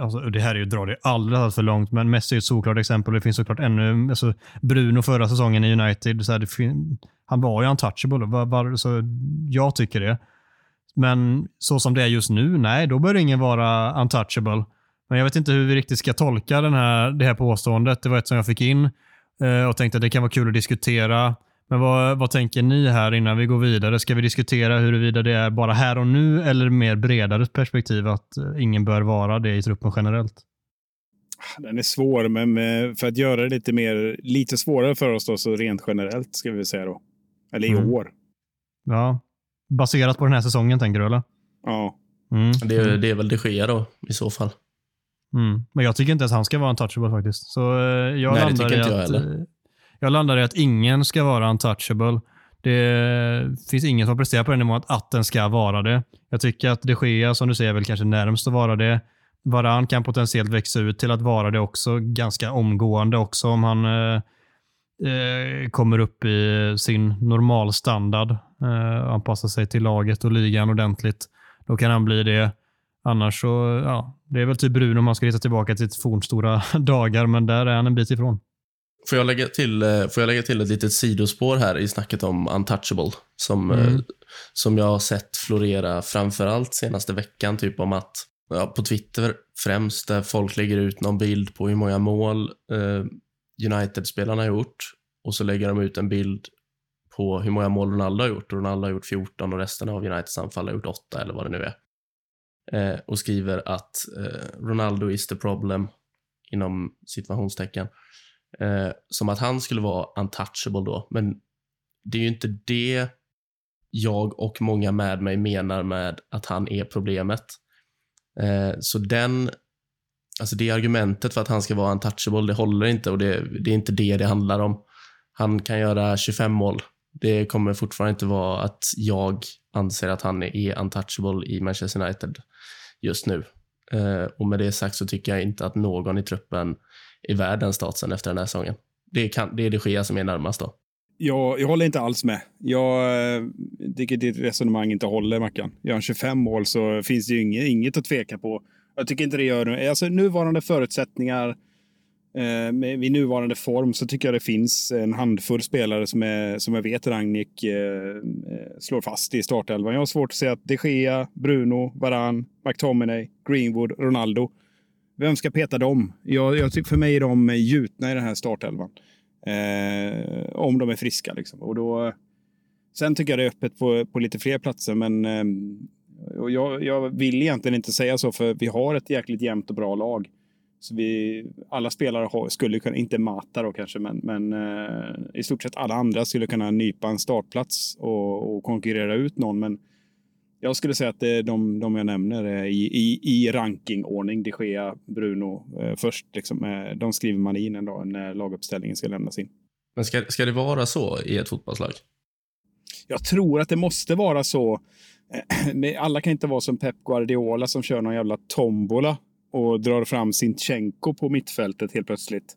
alltså, det här är ju dra det alldeles för långt, men Messi är ett såklart exempel. Det finns såklart ännu, alltså Bruno förra säsongen i United, så här, det fin- han var ju untouchable. Var, var, så jag tycker det. Men så som det är just nu, nej, då bör ingen vara untouchable. Men jag vet inte hur vi riktigt ska tolka den här, det här påståendet. Det var ett som jag fick in eh, och tänkte att det kan vara kul att diskutera. Men vad, vad tänker ni här innan vi går vidare? Ska vi diskutera huruvida det är bara här och nu eller mer bredare perspektiv att eh, ingen bör vara det i truppen generellt? Den är svår, men med, för att göra det lite, mer, lite svårare för oss då, så rent generellt ska vi säga då. Eller i Mm. år. Ja. Baserat på den här säsongen tänker du eller? Ja. Mm. Det, är- det är väl de Gea då, i så fall. Mm. Men jag tycker inte ens han ska vara untouchable faktiskt. Så eh, jag, Nej, det landar tycker inte jag att, heller jag landar i att ingen ska vara untouchable. Det finns ingen som presterar på den nivån att, den ska vara det. Jag tycker att de Gea, som du säger, är väl kanske närmst att vara det. Varann kan potentiellt växa ut till att vara det också ganska omgående också om han eh, eh kommer upp i sin normalstandard. Eh, anpassar sig till laget och ligan ordentligt. Då kan han bli det. Annars så, ja, det är väl typ Bruno om man ska hitta tillbaka till fornstora *laughs* dagar, men där är han en bit ifrån. Får jag, lägga till, eh, får jag lägga till ett litet sidospår här i snacket om untouchable? Som, Mm. eh, som jag har sett florera framförallt senaste veckan. Typ om att, ja, på Twitter främst, där folk lägger ut någon bild på hur många mål eh, United-spelarna har gjort. Och så lägger de ut en bild på hur många mål Ronaldo har gjort. Och Ronaldo har gjort 14 och resten av Uniteds anfall har gjort 8 eller vad det nu är. Eh, och skriver att eh, Ronaldo is the problem inom situationstecken. Eh, som att han skulle vara untouchable då. Men det är ju inte det jag och många med mig menar med att han är problemet. Eh, så den, alltså det argumentet för att han ska vara untouchable, det håller inte och det, det är inte det det handlar om. Han kan göra 25 mål. Det kommer fortfarande inte vara att jag anser att han är untouchable i Manchester United just nu. Eh, och med det sagt så tycker jag inte att någon i truppen i världen statusen efter den här säsongen. Det, kan, det är de Gea som är närmast då. Jag, jag håller inte alls med. Jag eh, tycker ditt resonemang inte håller, Mackan. Gör han 25 mål så finns det ju inget, inget att tveka på. Jag tycker inte det gör... Alltså nuvarande förutsättningar, eh, med, vid nuvarande form, så tycker jag det finns en handfull spelare som, är, som jag vet Ragnik eh, eh, slår fast i startelvan. Jag har svårt att se att De Gea, Bruno, Varan, McTominay, Greenwood, Ronaldo. Vem ska peta dem? Jag, jag, tycker- för mig är de gjutna i den här startelvan. Eh, om de är friska. Liksom. Och då, sen tycker jag det är öppet på, på lite fler platser, men eh, och jag, jag vill egentligen inte säga så, för vi har ett jäkligt jämnt och bra lag. Så vi, alla spelare har, skulle kunna, inte Mata då kanske, men, men eh, i stort sett alla andra skulle kunna nypa en startplats och, och konkurrera ut någon. Men jag skulle säga att det är de, de jag nämner är i, i, i rankingordning. De Gea, Bruno eh, först. Liksom, eh, de skriver man in en dag när laguppställningen ska lämnas in. Men ska, ska det vara så i ett fotbollslag? Jag tror att det måste vara så. Eh, *clears throat* Alla kan inte vara som Pep Guardiola som kör någon jävla tombola och drar fram Sinchenko på mittfältet helt plötsligt.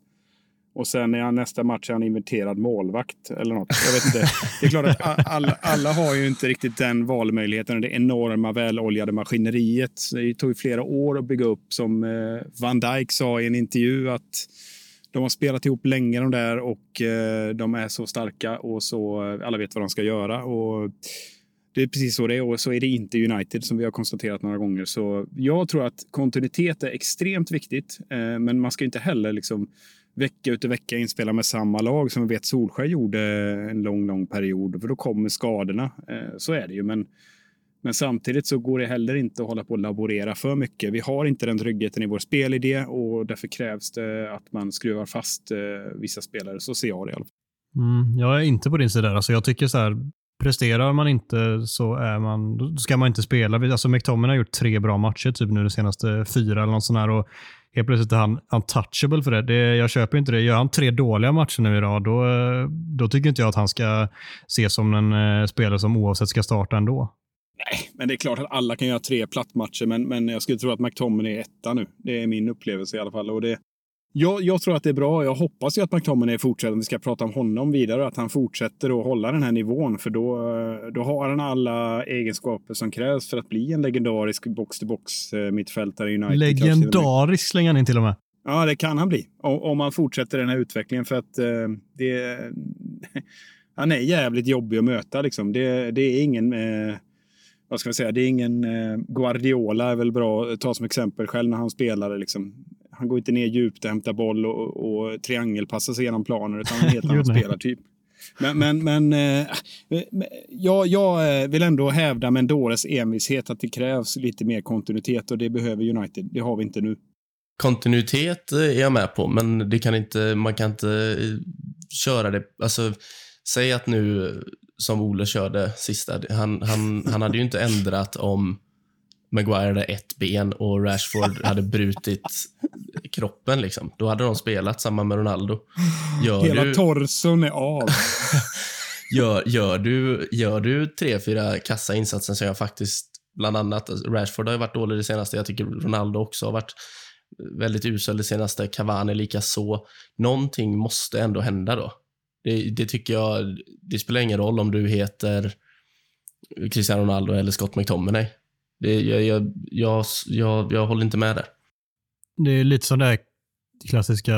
Och sen är han nästa match är han inventerad målvakt eller något. Jag vet inte. *laughs* Det är klart att alla, alla har ju inte riktigt den valmöjligheten. Det enorma väloljade maskineriet. Det tog ju flera år att bygga upp. Som eh, Van Dijk sa i en intervju att de har spelat ihop länge de där och eh, de är så starka och så eh, alla vet vad de ska göra. Och det är precis så det är och så är det inte i United som vi har konstaterat några gånger. Så jag tror att kontinuitet är extremt viktigt, men man ska inte heller liksom vecka ut och vecka in spela med samma lag som vi vet Solskjaer gjorde en lång, lång period. För då kommer skadorna. Eh, så är det ju. Men, men samtidigt så går det heller inte att hålla på och laborera för mycket. Vi har inte den tryggheten i vår spelidé och därför krävs det att man skruvar fast eh, vissa spelare. Så ser jag det i alla fall. Mm, jag är inte på din sida. Alltså jag tycker så här, presterar man inte så är man, då ska man inte spela. Alltså McTominay har gjort tre bra matcher typ nu de senaste fyra eller något sånt här och helt plötsligt är han untouchable för det. det. Jag köper inte det. Gör han tre dåliga matcher nu idag, då, då tycker inte jag att han ska ses som en eh, spelare som oavsett ska starta ändå. Nej, men det är klart att alla kan göra tre plattmatcher, men, men jag skulle tro att McTominay är etta nu. Det är min upplevelse i alla fall. Och det, jag, jag tror att det är bra. Jag hoppas ju att McTominay fortsätter, om vi ska prata om honom vidare, att han fortsätter att hålla den här nivån. För då, då har han alla egenskaper som krävs för att bli en legendarisk box-to-box eh, mittfältare i United. Legendarisk slänger han in till och med. Ja, det kan han bli. Om man fortsätter den här utvecklingen. För att eh, det... *laughs* Han är jävligt jobbig att möta. Liksom. Det, det är ingen... Eh, vad ska man säga? Det är ingen eh, Guardiola är väl bra att ta som exempel själv när han spelade. Liksom han går inte ner djupt och hämtar boll och, och triangelpassar sig genom planen, utan en helt *laughs* annan spelartyp. Men, men, men eh, jag, jag eh, vill ändå hävda med en dåres envishet att det krävs lite mer kontinuitet och det behöver United. Det har vi inte nu. Kontinuitet är jag med på, men det kan inte, man kan inte eh, köra det. Alltså, säg att nu, som Ole körde sista, han, han, han hade ju inte ändrat om Maguire hade ett ben och Rashford *laughs* hade brutit kroppen. Liksom. Då hade de spelat samma med Ronaldo. Gör Hela du... torson är *laughs* av. gör, gör, du, gör du tre, fyra kassa insatser som jag faktiskt, bland annat, alltså, Rashford har ju varit dålig det senaste. Jag tycker Ronaldo också har varit väldigt usel det senaste. Cavani lika så. Någonting måste ändå hända då. Det, det tycker jag, det spelar ingen roll om du heter Cristiano Ronaldo eller Scott McTominay. Det, jag, jag, jag, jag, jag håller inte med där. Det är lite som det här klassiska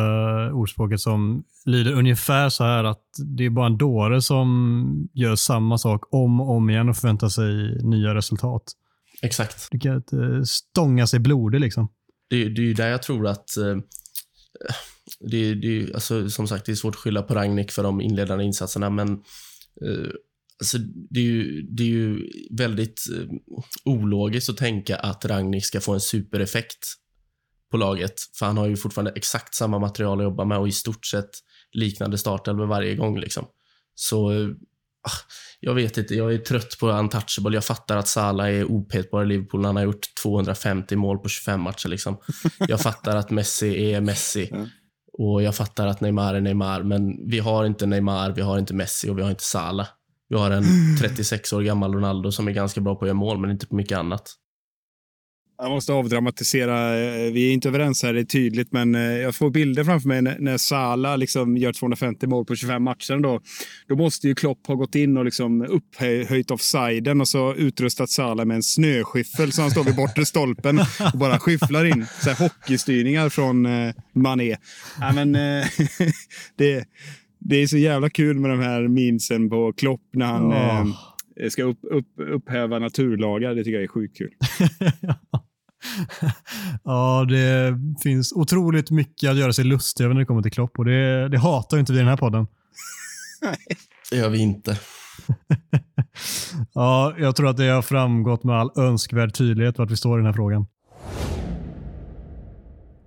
ordspråket som lyder ungefär så här att det är bara en dåre som gör samma sak om och om igen och förväntar sig nya resultat. Exakt. Du kan inte stånga sig blodig liksom. Det, det är ju där jag tror att eh, det, det, alltså, som sagt, det är svårt att skylla på Ragnik för de inledande insatserna, men eh, Alltså, det, är ju, det är ju väldigt eh, ologiskt att tänka att Ragnik ska få en supereffekt på laget. För han har ju fortfarande exakt samma material att jobba med och i stort sett liknande startelvor varje gång. Liksom. Så ah, jag vet inte, jag är trött på untouchable. Jag fattar att Salah är opetbar i Liverpool. Han har gjort 250 mål på 25 matcher. Liksom. Jag fattar att Messi är Messi. Och jag fattar att Neymar är Neymar. Men vi har inte Neymar, vi har inte Messi och vi har inte Salah. Vi har en 36 år gammal Ronaldo som är ganska bra på att göra mål, men inte på mycket annat. Jag måste avdramatisera. Eh, vi är inte överens här, det är tydligt, men eh, jag får bilder framför mig när Salah liksom gör 250 mål på 25 matcher. Då, då måste ju Klopp ha gått in och liksom upphöjt offsiden och så utrustat Salah med en snöskyffel så han står vid bortre stolpen och bara skyfflar in så här hockeystyrningar från eh, Mané. Ja, men, *laughs* det, det är så jävla kul med de här memesen på Klopp när han oh. eh, ska upp, upp, upphäva naturlagar. Det tycker jag är sjukt kul. *laughs* ja, det finns otroligt mycket att göra sig lustig över när det kommer till Klopp och det, det hatar inte vi i den här podden. det gör vi inte. *laughs* ja, jag tror att det har framgått med all önskvärd tydlighet vart vi står i den här frågan.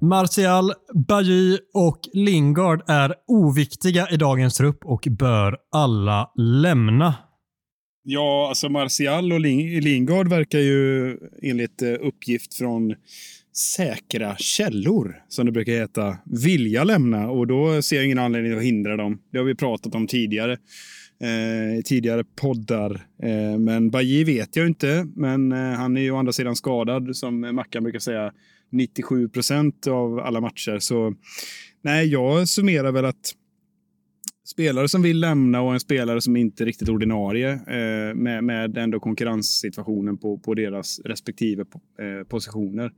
Martial, Bajy och Lingard är oviktiga i dagens trupp och bör alla lämna. Ja, alltså Martial och Lingard verkar ju enligt eh, uppgift från säkra källor, som det brukar heta, vilja lämna och då ser jag ingen anledning att hindra dem. Det har vi pratat om tidigare. Eh, tidigare poddar. Eh, men Bajy vet jag inte, men eh, han är ju å andra sidan skadad som Mackan brukar säga 97 procent av alla matcher. Så nej, jag summerar väl att spelare som vill lämna och en spelare som inte är riktigt ordinarie eh, med, med ändå konkurrenssituationen på, på deras respektive eh, positioner.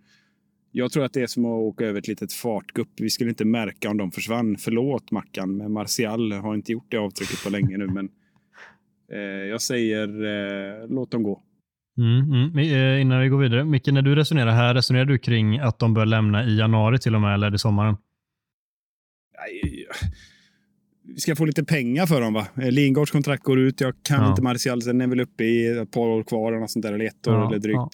Jag tror att det är som att åka över ett litet fartgupp. Vi skulle inte märka om de försvann. Förlåt Mackan, men Martial har inte gjort det avtrycket på länge nu. Men eh, jag säger eh, låt dem gå. Mm, mm. Eh, innan vi går vidare, Micke, när du resonerar här, resonerar du kring att de bör lämna i januari till och med, eller är det sommaren? Vi ska få lite pengar för dem, va? Eh, Lingards kontrakt går ut. Jag kan ja. inte Martial. Sen är väl uppe i ett par år kvar, eller, sånt där, eller ett år ja, eller drygt ja.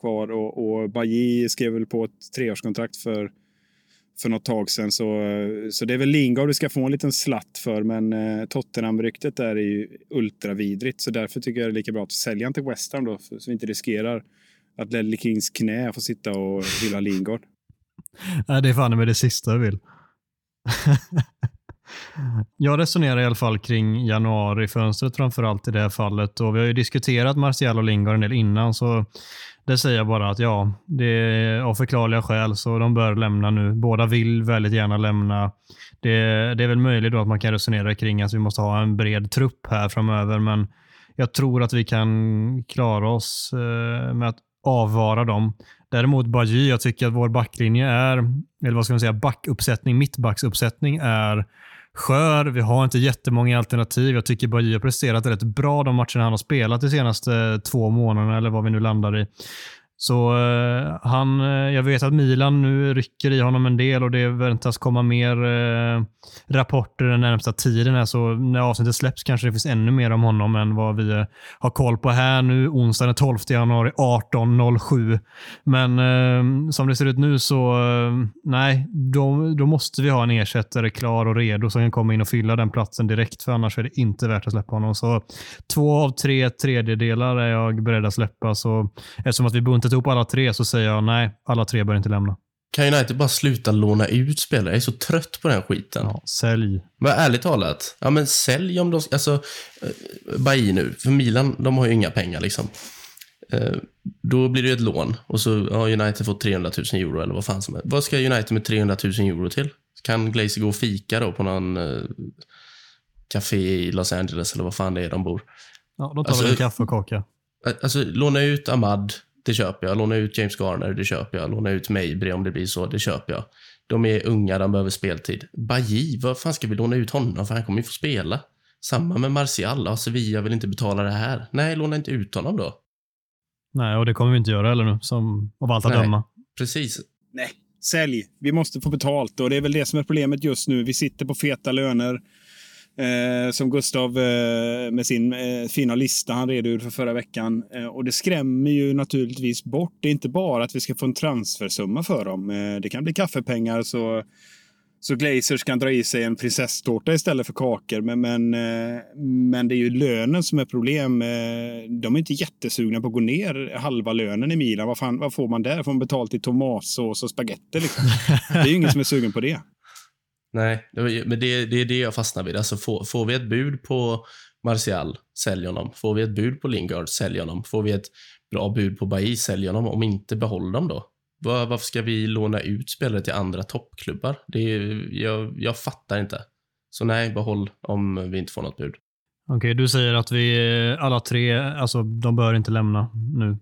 kvar. Och, och Bajy skrev väl på ett treårskontrakt för för något tag sedan. Så, så det är väl Lingard vi ska få en liten slatt för. Men eh, Tottenham-ryktet där är ju ultravidrigt. Så därför tycker jag det är lika bra att sälja han till West Ham då. Så vi inte riskerar att Ledley Kings knä får sitta och hylla *laughs* Lingard. Nej, det är fan med det sista jag vill. *laughs* Jag resonerar i alla fall kring januarifönstret framför allt i det här fallet och vi har ju diskuterat Martial och Lingard en del innan så det säger jag bara att ja, det är av förklarliga skäl så de bör lämna nu. Båda vill väldigt gärna lämna. Det, det är väl möjligt då att man kan resonera kring att vi måste ha en bred trupp här framöver men jag tror att vi kan klara oss eh, med att avvara dem. Däremot Bajy, jag tycker att vår backlinje är, eller vad ska man säga, backuppsättning, mittbacksuppsättning är skör. Vi har inte jättemånga alternativ. Jag tycker Bajy har presterat rätt bra de matcherna han har spelat de senaste eh, två månaderna eller vad vi nu landar i. Så eh, han, eh, jag vet att Milan nu rycker i honom en del och det väntas komma mer eh, rapporter den närmsta tiden. Här, så när avsnittet släpps kanske det finns ännu mer om honom än vad vi eh, har koll på här nu onsdag den 12 januari 18.07. Men eh, som det ser ut nu så eh, nej, då, då måste vi ha en ersättare klar och redo som kan komma in och fylla den platsen direkt för annars är det inte värt att släppa honom. Så två av tre tredjedelar är jag beredd att släppa. Så eftersom att vi buntat ihop alla tre så säger jag nej, alla tre bör inte lämna. Kan United bara sluta låna ut spelare? Jag är så trött på den skiten. Ja, sälj. Men ärligt talat, ja men sälj om de... Alltså, eh, Bailly nu. För Milan, de har ju inga pengar liksom. Eh, då blir det ett lån och så har United fått 300 000 euro eller vad fan som är. Vad ska United med 300 000 euro till? Kan Glazer gå och fika då på någon eh, café i Los Angeles eller vad fan det är de bor? Ja, de tar Alltså- väl en kaffe och kaka. Eh, Alltså, låna ut Ahmad, det köper jag. Låna ut James Garner, det köper jag. Låna ut Mabry om det blir så, det köper jag. De är unga, de behöver speltid. Bailly, vad fan ska vi låna ut honom för? Han kommer ju få spela. Samma med Martial. Ja, Sevilla vill inte betala det här. Nej, låna inte ut honom då. Nej, och det kommer vi inte göra heller nu, som av allt att Nej. döma. Precis. Nej, sälj. Vi måste få betalt och det är väl det som är problemet just nu. Vi sitter på feta löner. Eh, som Gustav eh, med sin eh, fina lista han redogjorde för förra veckan. Eh, och det skrämmer ju naturligtvis bort. Det är inte bara att vi ska få en transfersumma för dem. Eh, det kan bli kaffepengar så, så Glazers kan dra i sig en prinsesstårta istället för kakor. Men, men, eh, men det är ju lönen som är problem. De är inte jättesugna på att gå ner halva lönen i Milan. Vad, fan, vad får man där? Får man betalt i tomatsås och spagetti? Liksom? *laughs* Det är ju ingen som är sugen på det. Nej, men det, det är det jag fastnar vid. Alltså, får, får vi ett bud på Martial, sälj honom. Får vi ett bud på Lingard, sälj honom. Får vi ett bra bud på Bailly, sälj honom. Om inte, behåll dem då. Var, varför ska vi låna ut spelare till andra toppklubbar? Det är, jag, jag fattar inte. Så nej, behåll om vi inte får något bud. Okej, du säger att vi eh, alla tre, alltså de bör inte lämna nu.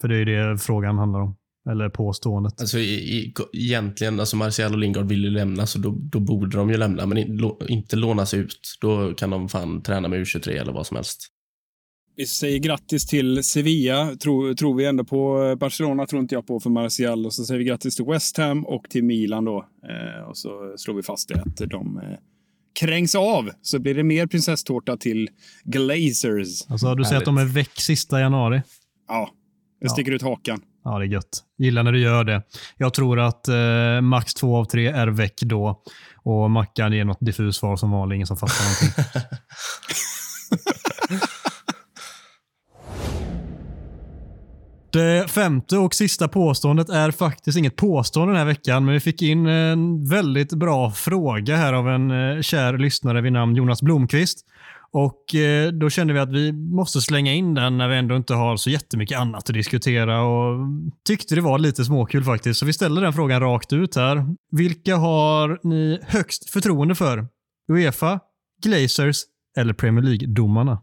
För det är det frågan handlar om. Eller påståendet. Alltså i, i, egentligen, alltså Martial och Lingard vill ju lämna, så då, då borde de ju lämna, men in, lå, inte lånas ut. Då kan de fan träna med U23 eller vad som helst. Vi säger grattis till Sevilla, tror, tror vi ändå på. Barcelona tror inte jag på för Martial. Och så säger vi grattis till West Ham och till Milan då. Eh, och så slår vi fast det att de eh, krängs av. Så blir det mer prinsesstårta till Glazers. Alltså, du säger att de är väck sista januari. Ja, jag sticker ut hakan. Ja, det är gött. Gillar när du gör det. Jag tror att eh, max två av tre är väck då. Och Mackan ger något diffus svar som vanligt. Ingen som fattar någonting. *laughs* Det femte och sista påståendet är faktiskt inget påstående den här veckan, men vi fick in en väldigt bra fråga här av en eh, kär lyssnare vid namn Jonas Blomqvist. Och eh, Då kände vi att vi måste slänga in den när vi ändå inte har så jättemycket annat att diskutera och tyckte det var lite småkul faktiskt. Så vi ställer den frågan rakt ut här. Vilka har ni högst förtroende för? Uefa, Glazers eller Premier League-domarna?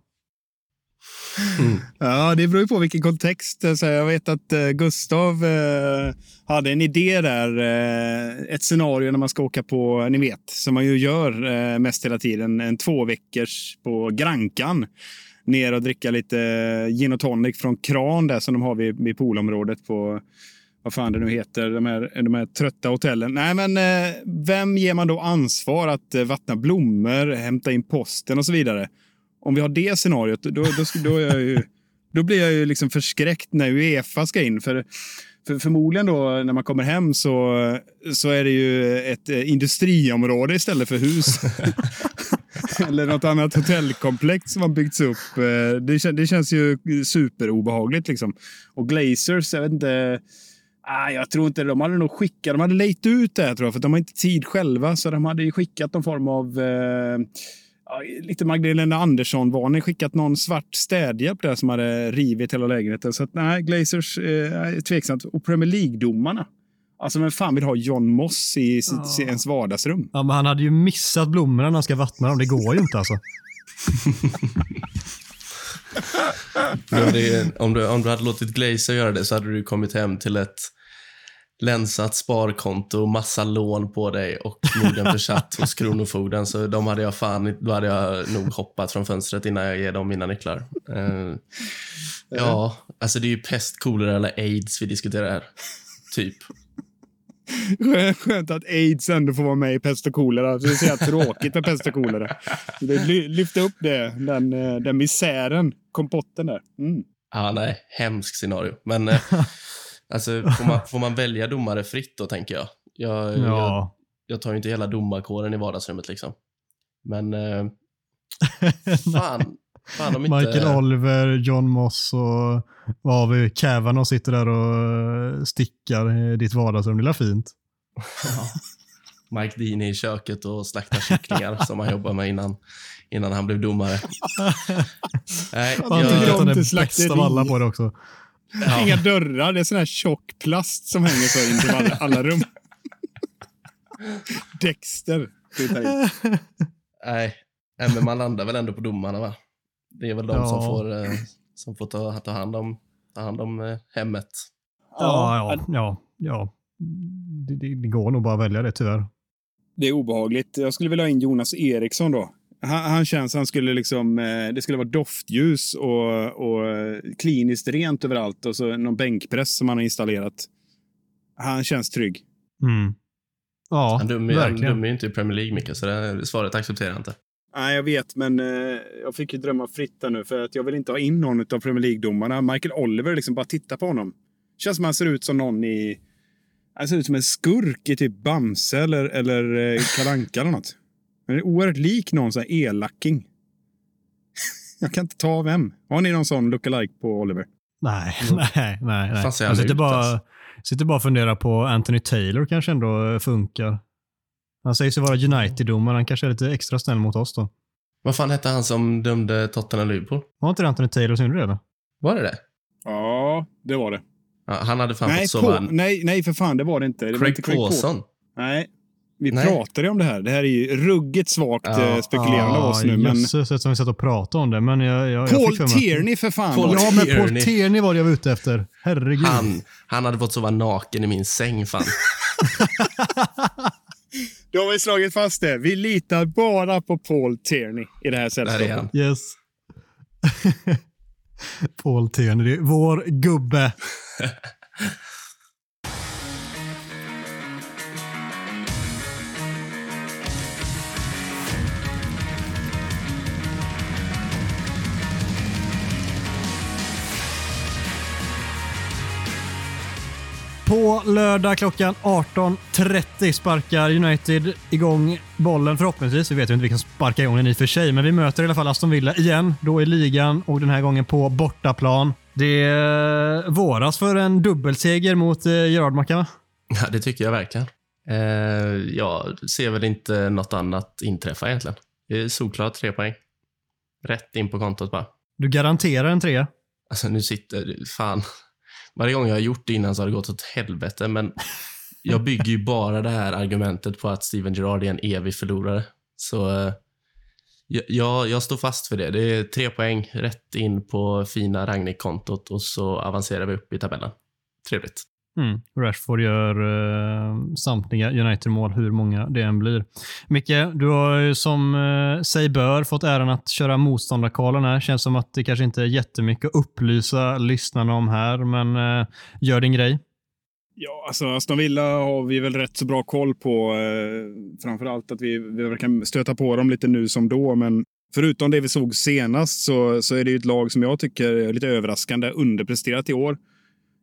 Mm. Ja, det beror ju på vilken kontext. Så jag vet att eh, Gustav eh, hade en idé där. Eh, ett scenario när man ska åka på, ni vet, som man ju gör mest hela tiden, en två veckors på Grankan. Ner och dricka lite gin och tonic från kran där som de har vid, vid poolområdet på vad fan det nu heter, de här, de här trötta hotellen. Nej, men vem ger man då ansvar att vattna blommor, hämta in posten och så vidare? Om vi har det scenariot, då, då, då, är jag ju, då blir jag ju liksom förskräckt när Uefa ska in. För För förmodligen då när man kommer hem så, så är det ju ett eh, industriområde istället för hus. *laughs* Eller något annat hotellkomplex som har byggts upp. Eh, det, kän- det känns ju superobehagligt liksom. Och Glazers, jag vet inte. Ah, jag tror inte de hade nog skickat. De hade lejt ut det här tror jag, för de har inte tid själva. Så de hade ju skickat någon form av eh, lite Magdalena Andersson-varning. Skickat någon svart städhjälp där som hade rivit hela lägenheten. Så att, nej, Glazers eh, är tveksamt. Och Premier League-domarna. Alltså, vem fan vill ha John Moss i sitt, Ja. ens vardagsrum? Ja, men han hade ju missat blommorna när han ska vattna dem. Det går ju inte alltså. Men det, om, du, om du hade låtit Glazer göra det så hade du kommit hem till ett länsat sparkonto, massa lån på dig och förmodligen försatt *laughs* hos Kronofogden. Så de hade jag fan, då hade jag nog hoppat från fönstret innan jag ger dem mina nycklar. Eh, ja, alltså det är ju pest, kolera eller aids vi diskuterar här. Typ. Skönt- att aids ändå får vara med i pest och kolera. Det är så jävla tråkigt med pest och kolera. Det ly- Lyfta upp det, den, eh, den misären, kompotten där. Mm. Ja, nej, hemskt scenario. Men eh, *laughs* alltså, *laughs* får, man, får man välja domare fritt då, tänker jag. Jag, jag, Ja. jag tar ju inte hela domarkåren i vardagsrummet liksom. Men eh, *laughs* fan, fan om inte... Michael Oliver, John Moss och vad har vi? Kavanaugh sitter där och eh, stickar i ditt vardagsrum. Det är fint. Mike Dean i köket och slaktar kycklingar som han jobbade med innan, innan han blev domare. *laughs* Nej, Han tycker tycker jag, att han är inte bäst slakteri. av alla på det också. Inga dörrar, det är sån här tjock plast som hänger så in till alla, alla rum. *laughs* Dexter. nej, men man landar väl ändå på domarna va? Det är väl de som Ja. får, eh, som får ta, ta hand om, ta hand om eh, hemmet. Ja, ja, ja. ja. Det, det, det går nog bara att välja det tyvärr. Det är obehagligt. Jag skulle vilja ha in Jonas Eriksson då. Han, han känns, han skulle liksom, eh, det skulle vara doftljus och, och kliniskt rent överallt och så någon bänkpress som han har installerat. Han känns trygg. Mm. Ja, Han dömer, han verkligen. dömer ju inte i Premier League mycket, så det svaret accepterar jag inte. Nej, jag vet, men eh, jag fick ju drömma fritt nu för att jag vill inte ha in någon av Premier League-domarna. Michael Oliver, liksom bara titta på honom. Känns som han ser ut som någon i... Han ser ut som en skurk i typ Bamse eller, eller eh, Kalle Anka eller något. Han är oerhört lik någon sån här elaking. jag kan inte ta vem. Har ni någon sån lookalike på Oliver? Nej, *laughs* nej, nej. nej. Ser Jag sitter bara, alltså? sitter bara och funderar på Anthony Taylor kanske ändå eh, funkar. Han sägs ju vara United-domare. Han kanske är lite extra snäll mot oss då. Vad fan hette han som dömde Tottenham-Liverpool? Var inte det Anthony Taylor som gjorde det? Eller? Var det det? Ja, det var det. Ja, han hade fan Nej, fått sova nej, nej, för fan, det var det inte. Det Craig inte Paul. Pawson. Nej, vi Nej. pratade ju om det här. Det här är ju ruggigt svagt Ja. eh, spekulerande av oss nu. Men Jösses, eftersom vi satt och pratade om det. Men jag, jag, jag Paul att- Tierney för fan. Paul. Ja, men Paul Tierney. Var det jag var ute efter. Herregud. Han, han hade fått sova naken i min säng fan. *laughs* Då har vi slagit fast det. Vi litar bara på Paul Tierney i det här Där är sällskapet. han. Yes. *laughs* Paul Tierney, vår gubbe. *laughs* På lördag klockan 18.30 sparkar United igång bollen förhoppningsvis. Vi vet ju inte vilka som sparkar igång den i och för sig, men vi möter i alla fall Aston Villa igen. Då i ligan och den här gången på bortaplan. Det är våras för en dubbelseger mot eh, Gerard Mackan? Ja, det tycker jag verkligen. Eh, jag ser väl inte något annat inträffa egentligen. Det är solklart tre poäng. Rätt in på kontot bara. Du garanterar en trea. Alltså nu sitter, fan. Varje gång jag har gjort det innan så har det gått åt helvete, men jag bygger ju bara det här argumentet på att Steven Gerrard är en evig förlorare. Så eh, jag- jag, jag står fast för det. Det är tre poäng rätt in på fina Ragnik-kontot och så avancerar vi upp i tabellen. Trevligt. Mm. Rashford gör eh, samtliga United-mål, hur många det än blir. Micke, du har ju som eh, sig bör fått äran att köra motståndarkollen här. Känns som att det kanske inte är jättemycket att upplysa lyssnarna om här, men eh, gör din grej. Ja, alltså Aston Villa har vi väl rätt så bra koll på. Eh, framförallt att vi, vi kan stöta på dem lite nu som då. Men förutom det vi såg senast så, så är det ju ett lag som jag tycker är lite överraskande underpresterat i år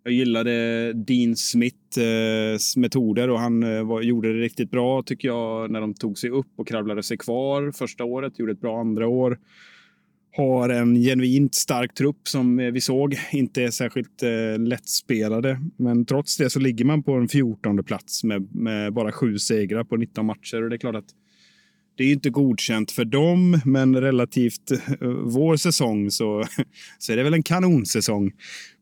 jag gillade Dean Smiths eh, metoder och han eh, gjorde det riktigt bra tycker jag när de tog sig upp och kravlade sig kvar första året. Gjorde ett bra andra år. Har en genuint stark trupp som eh, vi såg. Inte är särskilt eh, lättspelade. Men trots det så ligger man på en 14 plats med, med bara sju segrar på 19 matcher. Och det är klart att det är inte godkänt för dem, men relativt eh, vår säsong så, *laughs* så är det väl en kanonsäsong.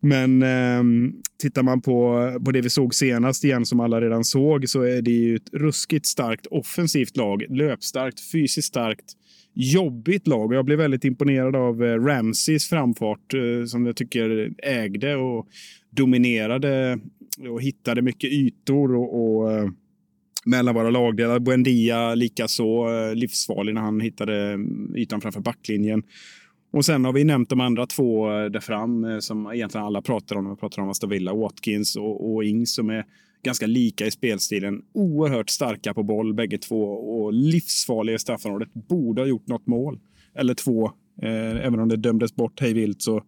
Men eh, tittar man på, på det vi såg senast igen, som alla redan såg, så är det ju ett ruskigt starkt offensivt lag. Löpstarkt, fysiskt starkt, jobbigt lag. Jag blev väldigt imponerad av eh, Ramseys framfart eh, som jag tycker ägde och dominerade och hittade mycket ytor och, och eh, mellan våra lagdelar. Buendia likaså eh, livsfarlig när han hittade mm, ytan framför backlinjen. Och sen har vi nämnt de andra två eh, där fram eh, som egentligen alla pratar om. Vi pratar om Aston Villa, Watkins och, och Ings som är ganska lika i spelstilen. Oerhört starka på boll bägge två och livsfarliga i straffområdet. Borde ha gjort något mål eller två. Eh, även om det dömdes bort hej vilt så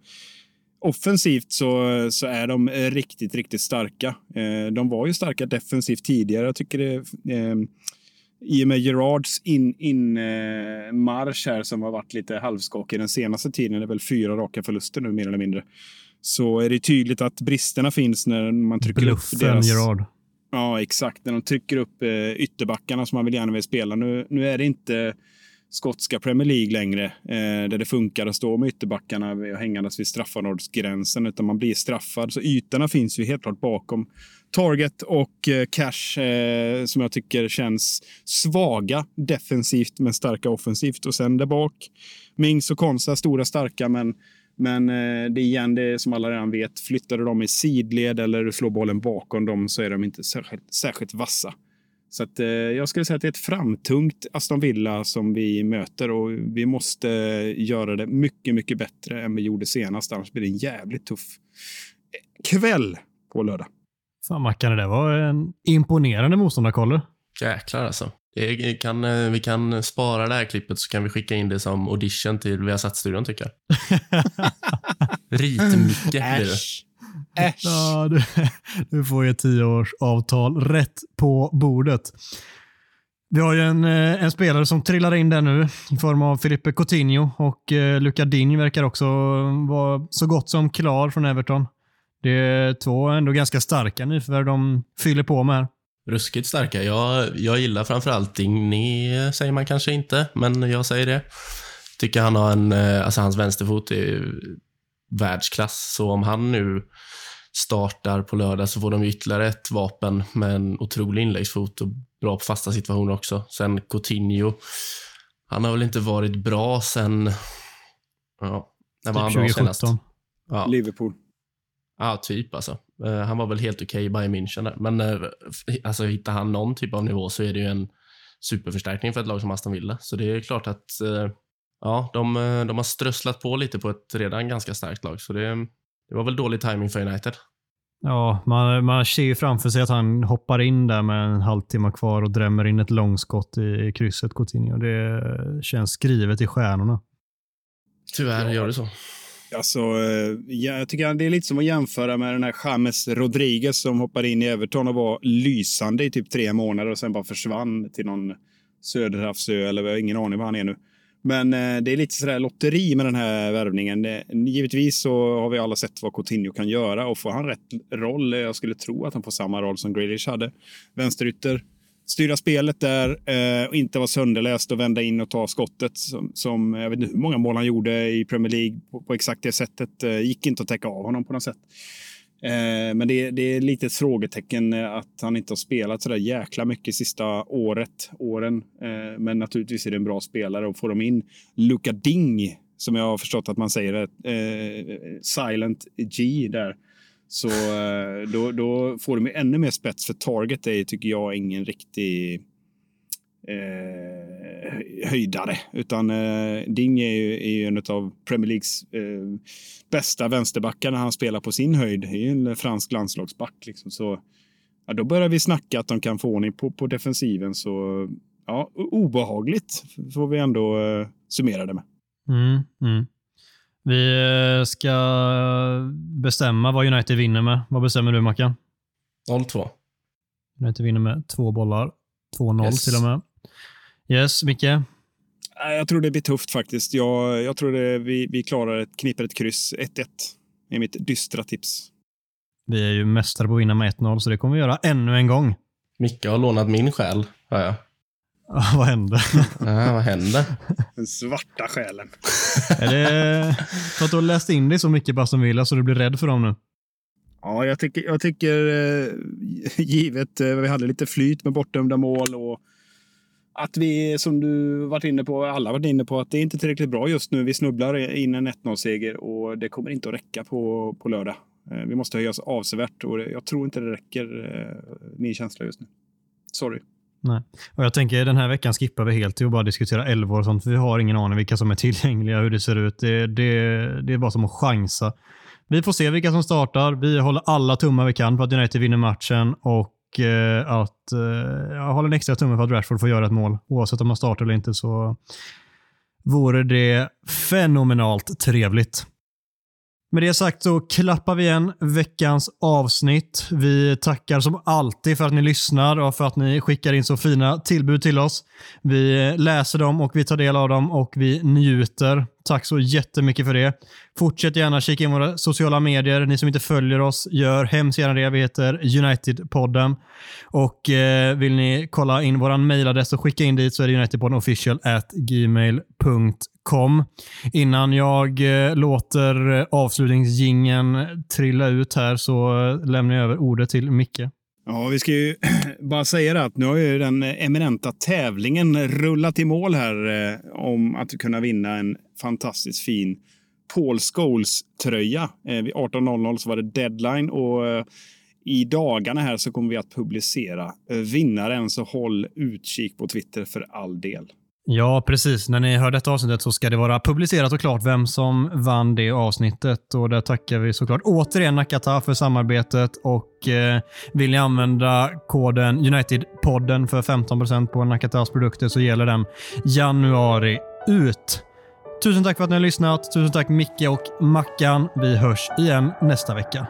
offensivt så, så är de riktigt, riktigt starka. Eh, de var ju starka defensivt tidigare. Jag tycker det eh, i och med Gerards in, in eh, marsch här som har varit lite halvskakig den senaste tiden, det är väl fyra raka förluster nu mer eller mindre, så är det tydligt att bristerna finns när man trycker Bluffen, upp deras... Gerard. Ja, exakt. När de trycker upp eh, ytterbackarna som man vill gärna vill spela. Nu, nu är det inte skotska Premier League längre, eh, där det funkar att stå med ytterbackarna hängandes vid straffområdesgränsen, utan man blir straffad. Så ytorna finns ju helt klart bakom Target och eh, Cash, eh, som jag tycker känns svaga defensivt, men starka offensivt. Och sen där bak, Mings och Konsa, stora starka, men men eh, det är igen det som alla redan vet. Flyttar du dem i sidled eller slår bollen bakom dem så är de inte särskilt, särskilt vassa. Så att, eh, jag skulle säga att det är ett framtungt Aston Villa som vi möter och vi måste göra det mycket, mycket bättre än vi gjorde senast. Annars blir det en jävligt tuff kväll på lördag. Fan Mackan, det där var en imponerande motståndarkoller. Jäklar alltså. Det kan, eh, vi kan spara det här klippet så kan vi skicka in det som audition till Viasat-studion tycker jag. *laughs* Rit-Micke blir det. Äsch. Ja, du, *laughs* du får ju ett tioårsavtal rätt på bordet. Vi har ju en, eh, en spelare som trillar in där nu i form av Filippe Coutinho och eh, Luca Ding verkar också vara så gott som klar från Everton. Det är två ändå ganska starka nyförvärv de fyller på med här. Ruskigt starka. Jag, jag gillar framförallt Digny, säger man kanske inte, men jag säger det. Tycker han har en, eh, alltså hans vänsterfot är världsklass, så om han nu startar på lördag så får de ytterligare ett vapen med en otrolig inläggsfot och bra på fasta situationer också. Sen Coutinho, han har väl inte varit bra sen, ja, när var Typ han bra 2017. senast? Ja, Liverpool. ja, typ alltså. Eh, han var väl helt okej i Bayern München där. Men eh, alltså, hittar han någon typ av nivå så är det ju en superförstärkning för ett lag som Aston Villa. Så det är klart att eh, ja, de, de har strösslat på lite på ett redan ganska starkt lag. Så det, det var väl dålig timing för United. Ja, man, man ser ju framför sig att han hoppar in där med en halvtimme kvar och drämmer in ett långskott i, i krysset, Coutinho. Det känns skrivet i stjärnorna. Tyvärr gör det så. Alltså, eh, ja, jag tycker det är lite som att jämföra med den här James Rodriguez som hoppade in i Everton och var lysande i typ tre månader och sen bara försvann till någon söderhavsö eller vi har ingen aning var han är nu. Men eh, det är lite sådär lotteri med den här värvningen. Givetvis så har vi alla sett vad Coutinho kan göra och får han rätt roll, eh, jag skulle tro att han får samma roll som Grealish hade, vänsterytter, styra spelet där eh, och inte vara sönderläst och vända in och ta skottet som, som jag vet inte hur många mål han gjorde i Premier League på, på exakt det sättet. Gick inte att täcka av honom på något sätt. Eh, men det, det är lite ett frågetecken eh, att han inte har spelat så där jäkla mycket sista året, åren. Eh, men naturligtvis är det en bra spelare och får de in Luka Ding, som jag har förstått att man säger, Silent G där, så då, då får de ännu mer spets för Target är tycker jag ingen riktig eh, höjdare. Utan eh, Ding är ju, är ju en av Premier Leagues eh, bästa vänsterbackar när han spelar på sin höjd. Det är ju en fransk landslagsback. Liksom. Så, ja, då börjar vi snacka att de kan få ordning på, på defensiven. Så ja, obehagligt får vi ändå eh, summera det med. Mm, mm. Vi eh, ska bestämma vad United vinner med. Vad bestämmer du Mackan? 0-2. United vinner med två bollar. 2-0 Yes. till och med. Yes, Micke? Nej, Jag tror det blir tufft faktiskt. Jag, jag tror det, vi, vi klarar ett, kniper ett kryss. 1-1 är mitt dystra tips. Vi är ju mästare på att vinna med 1-0, så det kommer vi göra ännu en gång. Micke har lånat min själ, hör jag. *laughs* Vad hände? *laughs* Ja, vad händer? *laughs* Den svarta själen. är det för att du har läst in dig så mycket på Aston Villa så du blir rädd för dem nu? Ja, jag tycker, jag tycker eh, givet eh, vi hade lite flyt med bortdömda mål och att vi, som du varit inne på, alla varit inne på, att det är inte tillräckligt bra just nu. Vi snubblar in en 1-0-seger och det kommer inte att räcka på, på lördag. Eh, vi måste höja oss avsevärt och jag tror inte det räcker, eh, min känsla just nu. Sorry. Nej. Och jag tänker den här veckan skippar vi helt till att bara diskutera elvor och sånt. För vi har ingen aning vilka som är tillgängliga, hur det ser ut. Det, det, det är bara som att chansa. Vi får se vilka som startar. Vi håller alla tummar vi kan för att United vinner matchen och Eh, att eh, jag håller en extra tumme för att Rashford får göra ett mål. Oavsett om han startar eller inte så vore det fenomenalt trevligt. Med det sagt så klappar vi igen veckans avsnitt. Vi tackar som alltid för att ni lyssnar och för att ni skickar in så fina tillbud till oss. Vi läser dem och vi tar del av dem och vi njuter. Tack så jättemycket för det. Fortsätt gärna kika in våra sociala medier. Ni som inte följer oss, gör hemskt gärna det. Vi heter United-podden. Och eh, vill ni kolla in vår mejladress och skicka in dit så är det unitedpoddenofficial@gmail.com. Innan jag eh, låter eh, avslutningsgingen trilla ut här så eh, lämnar jag över ordet till Micke. Ja, vi ska ju *clears throat* bara säga det att nu har ju den eminenta tävlingen rullat i mål här eh, om att kunna vinna en fantastiskt fin Paul Scholes-tröja. Eh, vid 18.00 så var det deadline och eh, i dagarna här så kommer vi att publicera eh, vinnaren, så håll utkik på Twitter för all del. Ja, precis. När ni hör detta avsnittet så ska det vara publicerat och klart vem som vann det avsnittet. Och där tackar vi såklart återigen Nakata för samarbetet. Och eh, vill ni använda koden Unitedpodden för 15% på Nakatas produkter så gäller den januari ut. Tusen tack för att ni har lyssnat. Tusen tack Micke och Mackan. Vi hörs igen nästa vecka.